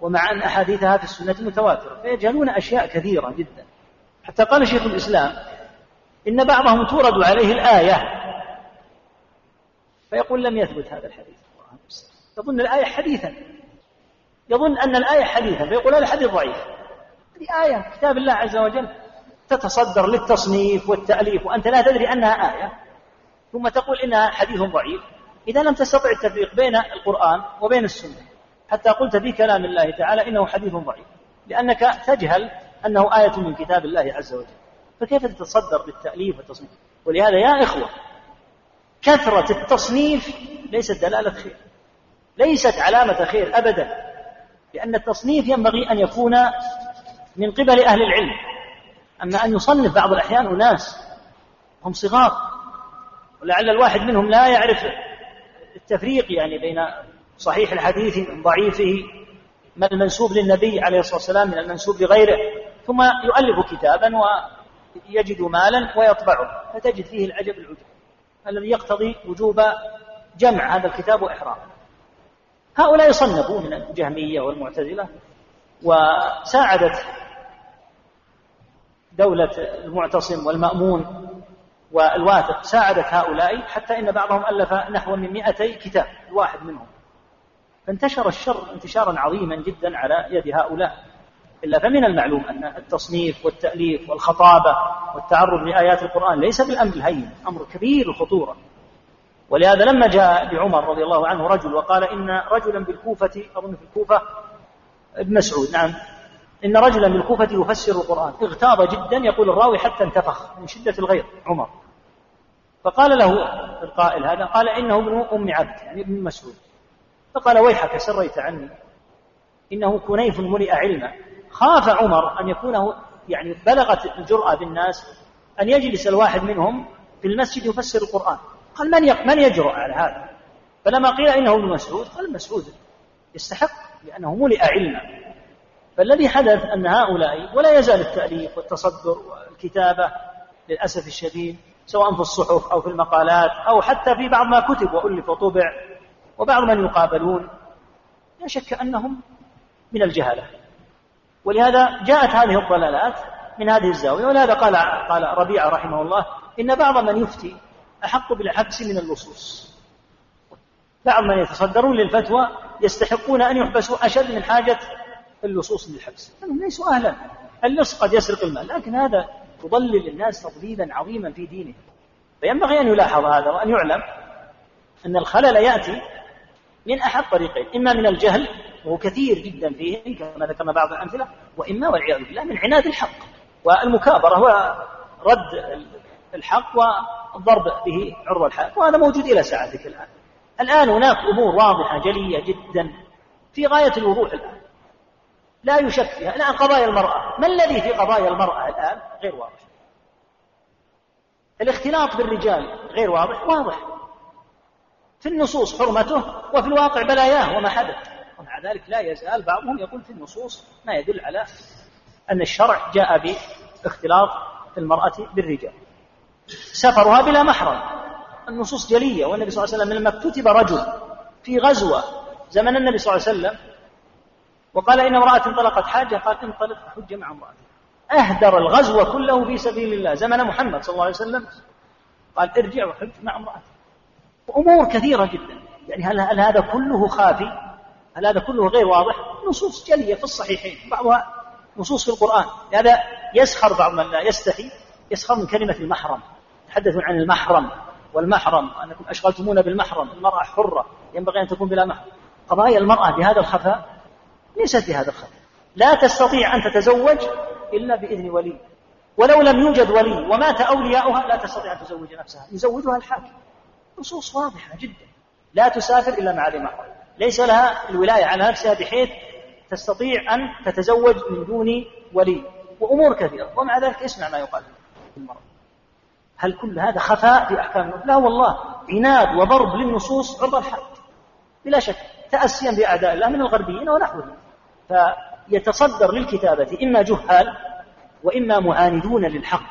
ومع أن أحاديثها في السنة متواترة. فيجهلون أشياء كثيرة جدا. حتى قال شيخ الإسلام إن بعضهم تورد عليه الآية فيقول لم يثبت هذا الحديث يظن الآية حديثا. يظن أن الآية حديثا فيقول هذا حديث ضعيف. هذه آية كتاب الله عز وجل تتصدر للتصنيف والتأليف وأنت لا تدري أنها آية. ثم تقول إنها حديث ضعيف. إذا لم تستطع التفريق بين القرآن وبين السنة حتى قلت في كلام الله تعالى إنه حديث ضعيف لأنك تجهل أنه آية من كتاب الله عز وجل. فكيف تتصدر بالتأليف والتصنيف؟ ولهذا يا إخوة كثرة التصنيف ليست دلالة خير. ليست علامة خير أبدا. لأن التصنيف ينبغي أن يكون من قبل أهل العلم. أما أن يصنف بعض الأحيان أناس هم صغار ولعل الواحد منهم لا يعرف التفريق يعني بين صحيح الحديث من ضعيفه ما المنسوب للنبي عليه الصلاة والسلام من المنسوب لغيره. ثم يؤلف كتابا ويجد مالا ويطبعه فتجد فيه العجب العجب. الذي يقتضي وجوب جمع هذا الكتاب وإحرامه. هؤلاء صنفوا من الجهمية والمعتزلة وساعدت دولة المعتصم والمأمون والواثق ساعدت هؤلاء حتى إن بعضهم ألف نحو من مئتي كتاب الواحد منهم. فانتشر الشر انتشارا عظيما جدا على يد هؤلاء. إلا فمن المعلوم أن التصنيف والتأليف والخطابة والتعرض لآيات القرآن ليس بالأمر الهين أمر كبير الخطورة ولهذا لما جاء بعمر رضي الله عنه رجل وقال إن رجلا بالكوفة أظن في الكوفة ابن مسعود نعم إن رجلا بالكوفة يفسر القرآن. اغتاظ جدا يقول الراوي حتى انتفخ من شدة الغيظ عمر. فقال له القائل هذا قال إنه ابن أم عبد يعني ابن مسعود. فقال ويحك سريت عني. إنه كنيف ملئ علما. خاف عمر أن يكون يعني بلغت الجرأة بالناس أن يجلس الواحد منهم في المسجد يفسر القرآن. قال من من يجرؤ على هذا؟ فلما قيل إنه ابن مسعود قال مسعود يستحق لأنه ملئ علما. فالذي حدث أن هؤلاء ولا يزال التأليف والتصدر والكتابة للأسف الشديد سواء في الصحف أو في المقالات أو حتى في بعض ما كتب وألف وطبع وبعض من يقابلون لا شك أنهم من الجهله ولهذا جاءت هذه الضلالات من هذه الزاوية ولهذا قال قال ربيعة رحمه الله إن بعض من يفتي أحق بالحبس من اللصوص بعض من يتصدرون للفتوى يستحقون أن يحبسوا أشد من حاجة اللصوص للحبس. لأنهم ليسوا أهلا. اللص قد يسرق المال لكن هذا يضلل الناس تضليلا عظيما في دينه فينبغي أن يلاحظ هذا وأن يعلم أن الخلل يأتي من أحد طريقين إما من الجهل وهو كثير جدا فيهم كما ذكرنا بعض الأمثلة وإما والعياذ بالله من عناد الحق والمكابرة ورد الحق والضرب به عرض الحق وهذا موجود إلى ساعتك الآن. الآن هناك أمور واضحة جلية جدا في غاية الوضوح الآن. لا يشك فيها. الآن قضايا المرأة. ما الذي في قضايا المرأة الآن غير واضح؟ الاختلاط بالرجال غير واضح. واضح. في النصوص حرمته وفي الواقع بلاياه وما حدث. ومع ذلك لا يزال بعضهم يقول في النصوص ما يدل على أن الشرع جاء باختلاط المرأة بالرجال. سفرها بلا محرم. النصوص جلية والنبي صلى الله عليه وسلم لما كتب رجل في غزوة زمن النبي صلى الله عليه وسلم وقال إن امرأة انطلقت حاجة قال انطلق حج مع امرأتك أهدر الغزو كله في سبيل الله. زمن محمد صلى الله عليه وسلم قال ارجع وحج مع امرأتك وأمور كثيرة جدا. يعني هل, هل هذا كله خافي؟ هل هذا كله غير واضح؟ نصوص جلية في الصحيحين. بعضها نصوص في القرآن. لهذا يسخر بعض من لا يستحي يسخر من كلمة المحرم. تحدثون عن المحرم والمحرم أنكم أشغلتمونا بالمحرم المرأة حرة ينبغي أن تكون بلا محرم. قضايا المرأة بهذا الخفاء ليست بهذا الخفاء. لا تستطيع أن تتزوج إلا بإذن ولي. ولو لم يوجد ولي ومات أولياؤها لا تستطيع أن تزوج نفسها. يزوجها الحاكم. نصوص واضحة جدا. لا تسافر إلا مع ذي محرم. ليس لها الولاية على نفسها بحيث تستطيع أن تتزوج من دون ولي. وأمور كثيرة. ومع ذلك اسمع ما يقال في المرأة. هل كل هذا خفاء في أحكام لا والله عناد وضرب للنصوص عرض الحد بلا شك تأسيا بأعداء الله من الغربيين ونحوهم. فيتصدر للكتابة إما جهال وإما معاندون للحق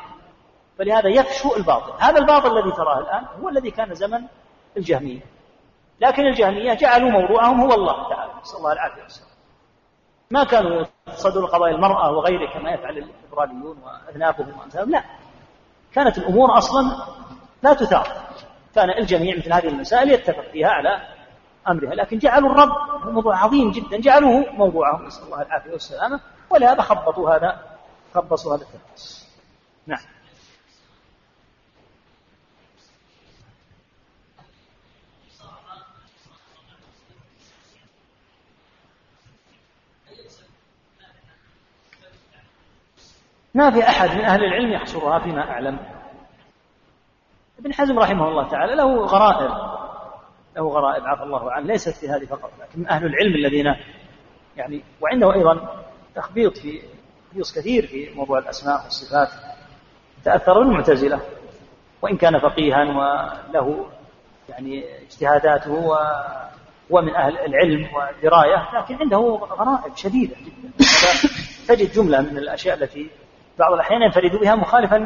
فلهذا يفشو الباطل. هذا الباطل الذي تراه الآن هو الذي كان زمن الجهمية. لكن الجهمية جعلوا موضوعهم هو الله تعالى نسأل الله العافية والسلام. ما كانوا يتصدروا قضايا المرأة وغيره كما يفعل الليبراليون وأذنابهم وأمثالهم لا. كانت الأمور أصلا لا تثار. كان الجميع مثل هذه المسائل يتفق فيها على أمرها لكن جعلوا الرب موضوع عظيم جدا. جعلوه موضوعهم نسأل الله العافية والسلامة. ولهذا خبطوا هذا خبصوا هذا التلبس نعم. ما في أحد من أهل العلم يحصرها فيما أعلم. ابن حزم رحمه الله تعالى له غرائب له غرائب عفى الله عنه ليست في هذه فقط لكن أهل العلم الذين يعني وعنده أيضا تخبيط في تخبيص كثير في موضوع الأسماء والصفات. تأثر بالمعتزلة وإن كان فقيها وله يعني اجتهاداته و من أهل العلم والدراية لكن عنده غرائب شديدة جدا. تجد جملة من الأشياء التي بعض الأحيان ينفرد بها مخالفا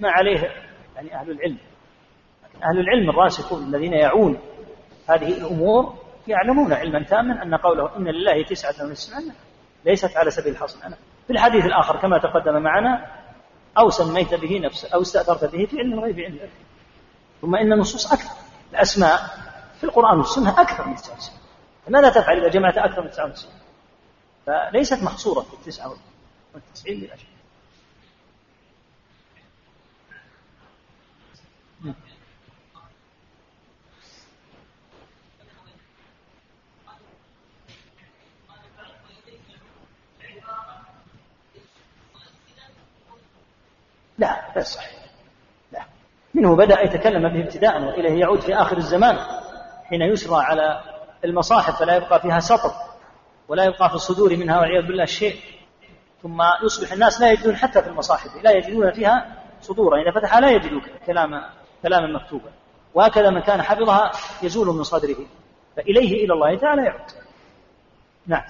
ما عليه يعني أهل العلم. أهل العلم الراسخون الذين يعون هذه الأمور يعلمون علما تاما أن قوله إن لله تسعة وتسعين ليست على سبيل الحصر. أنا في الحديث الآخر كما تقدم معنا أو سميت به نفسك أو استأثرت به في علم الغيب عندك. ثم إن النصوص أكثر. الأسماء في القرآن والسنة أكثر من 99 فماذا تفعل إذا جمعت أكثر من 99 فليست محصورة في التسعة والتسعين بلا شك لا لا صحيح. لا. منه بدأ يتكلم به ابتداء وإليه يعود في آخر الزمان. حين يسرى على المصاحف فلا يبقى فيها سطر ولا يبقى في الصدور منها والعياذ بالله شيء. ثم يصبح الناس لا يجدون حتى في المصاحف لا يجدون فيها صدورا. إذا فتحها لا يجدوا كلام كلاما مكتوبا. وهكذا من كان حفظها يزول من صدره. فإليه إلى الله تعالى يعود. نعم.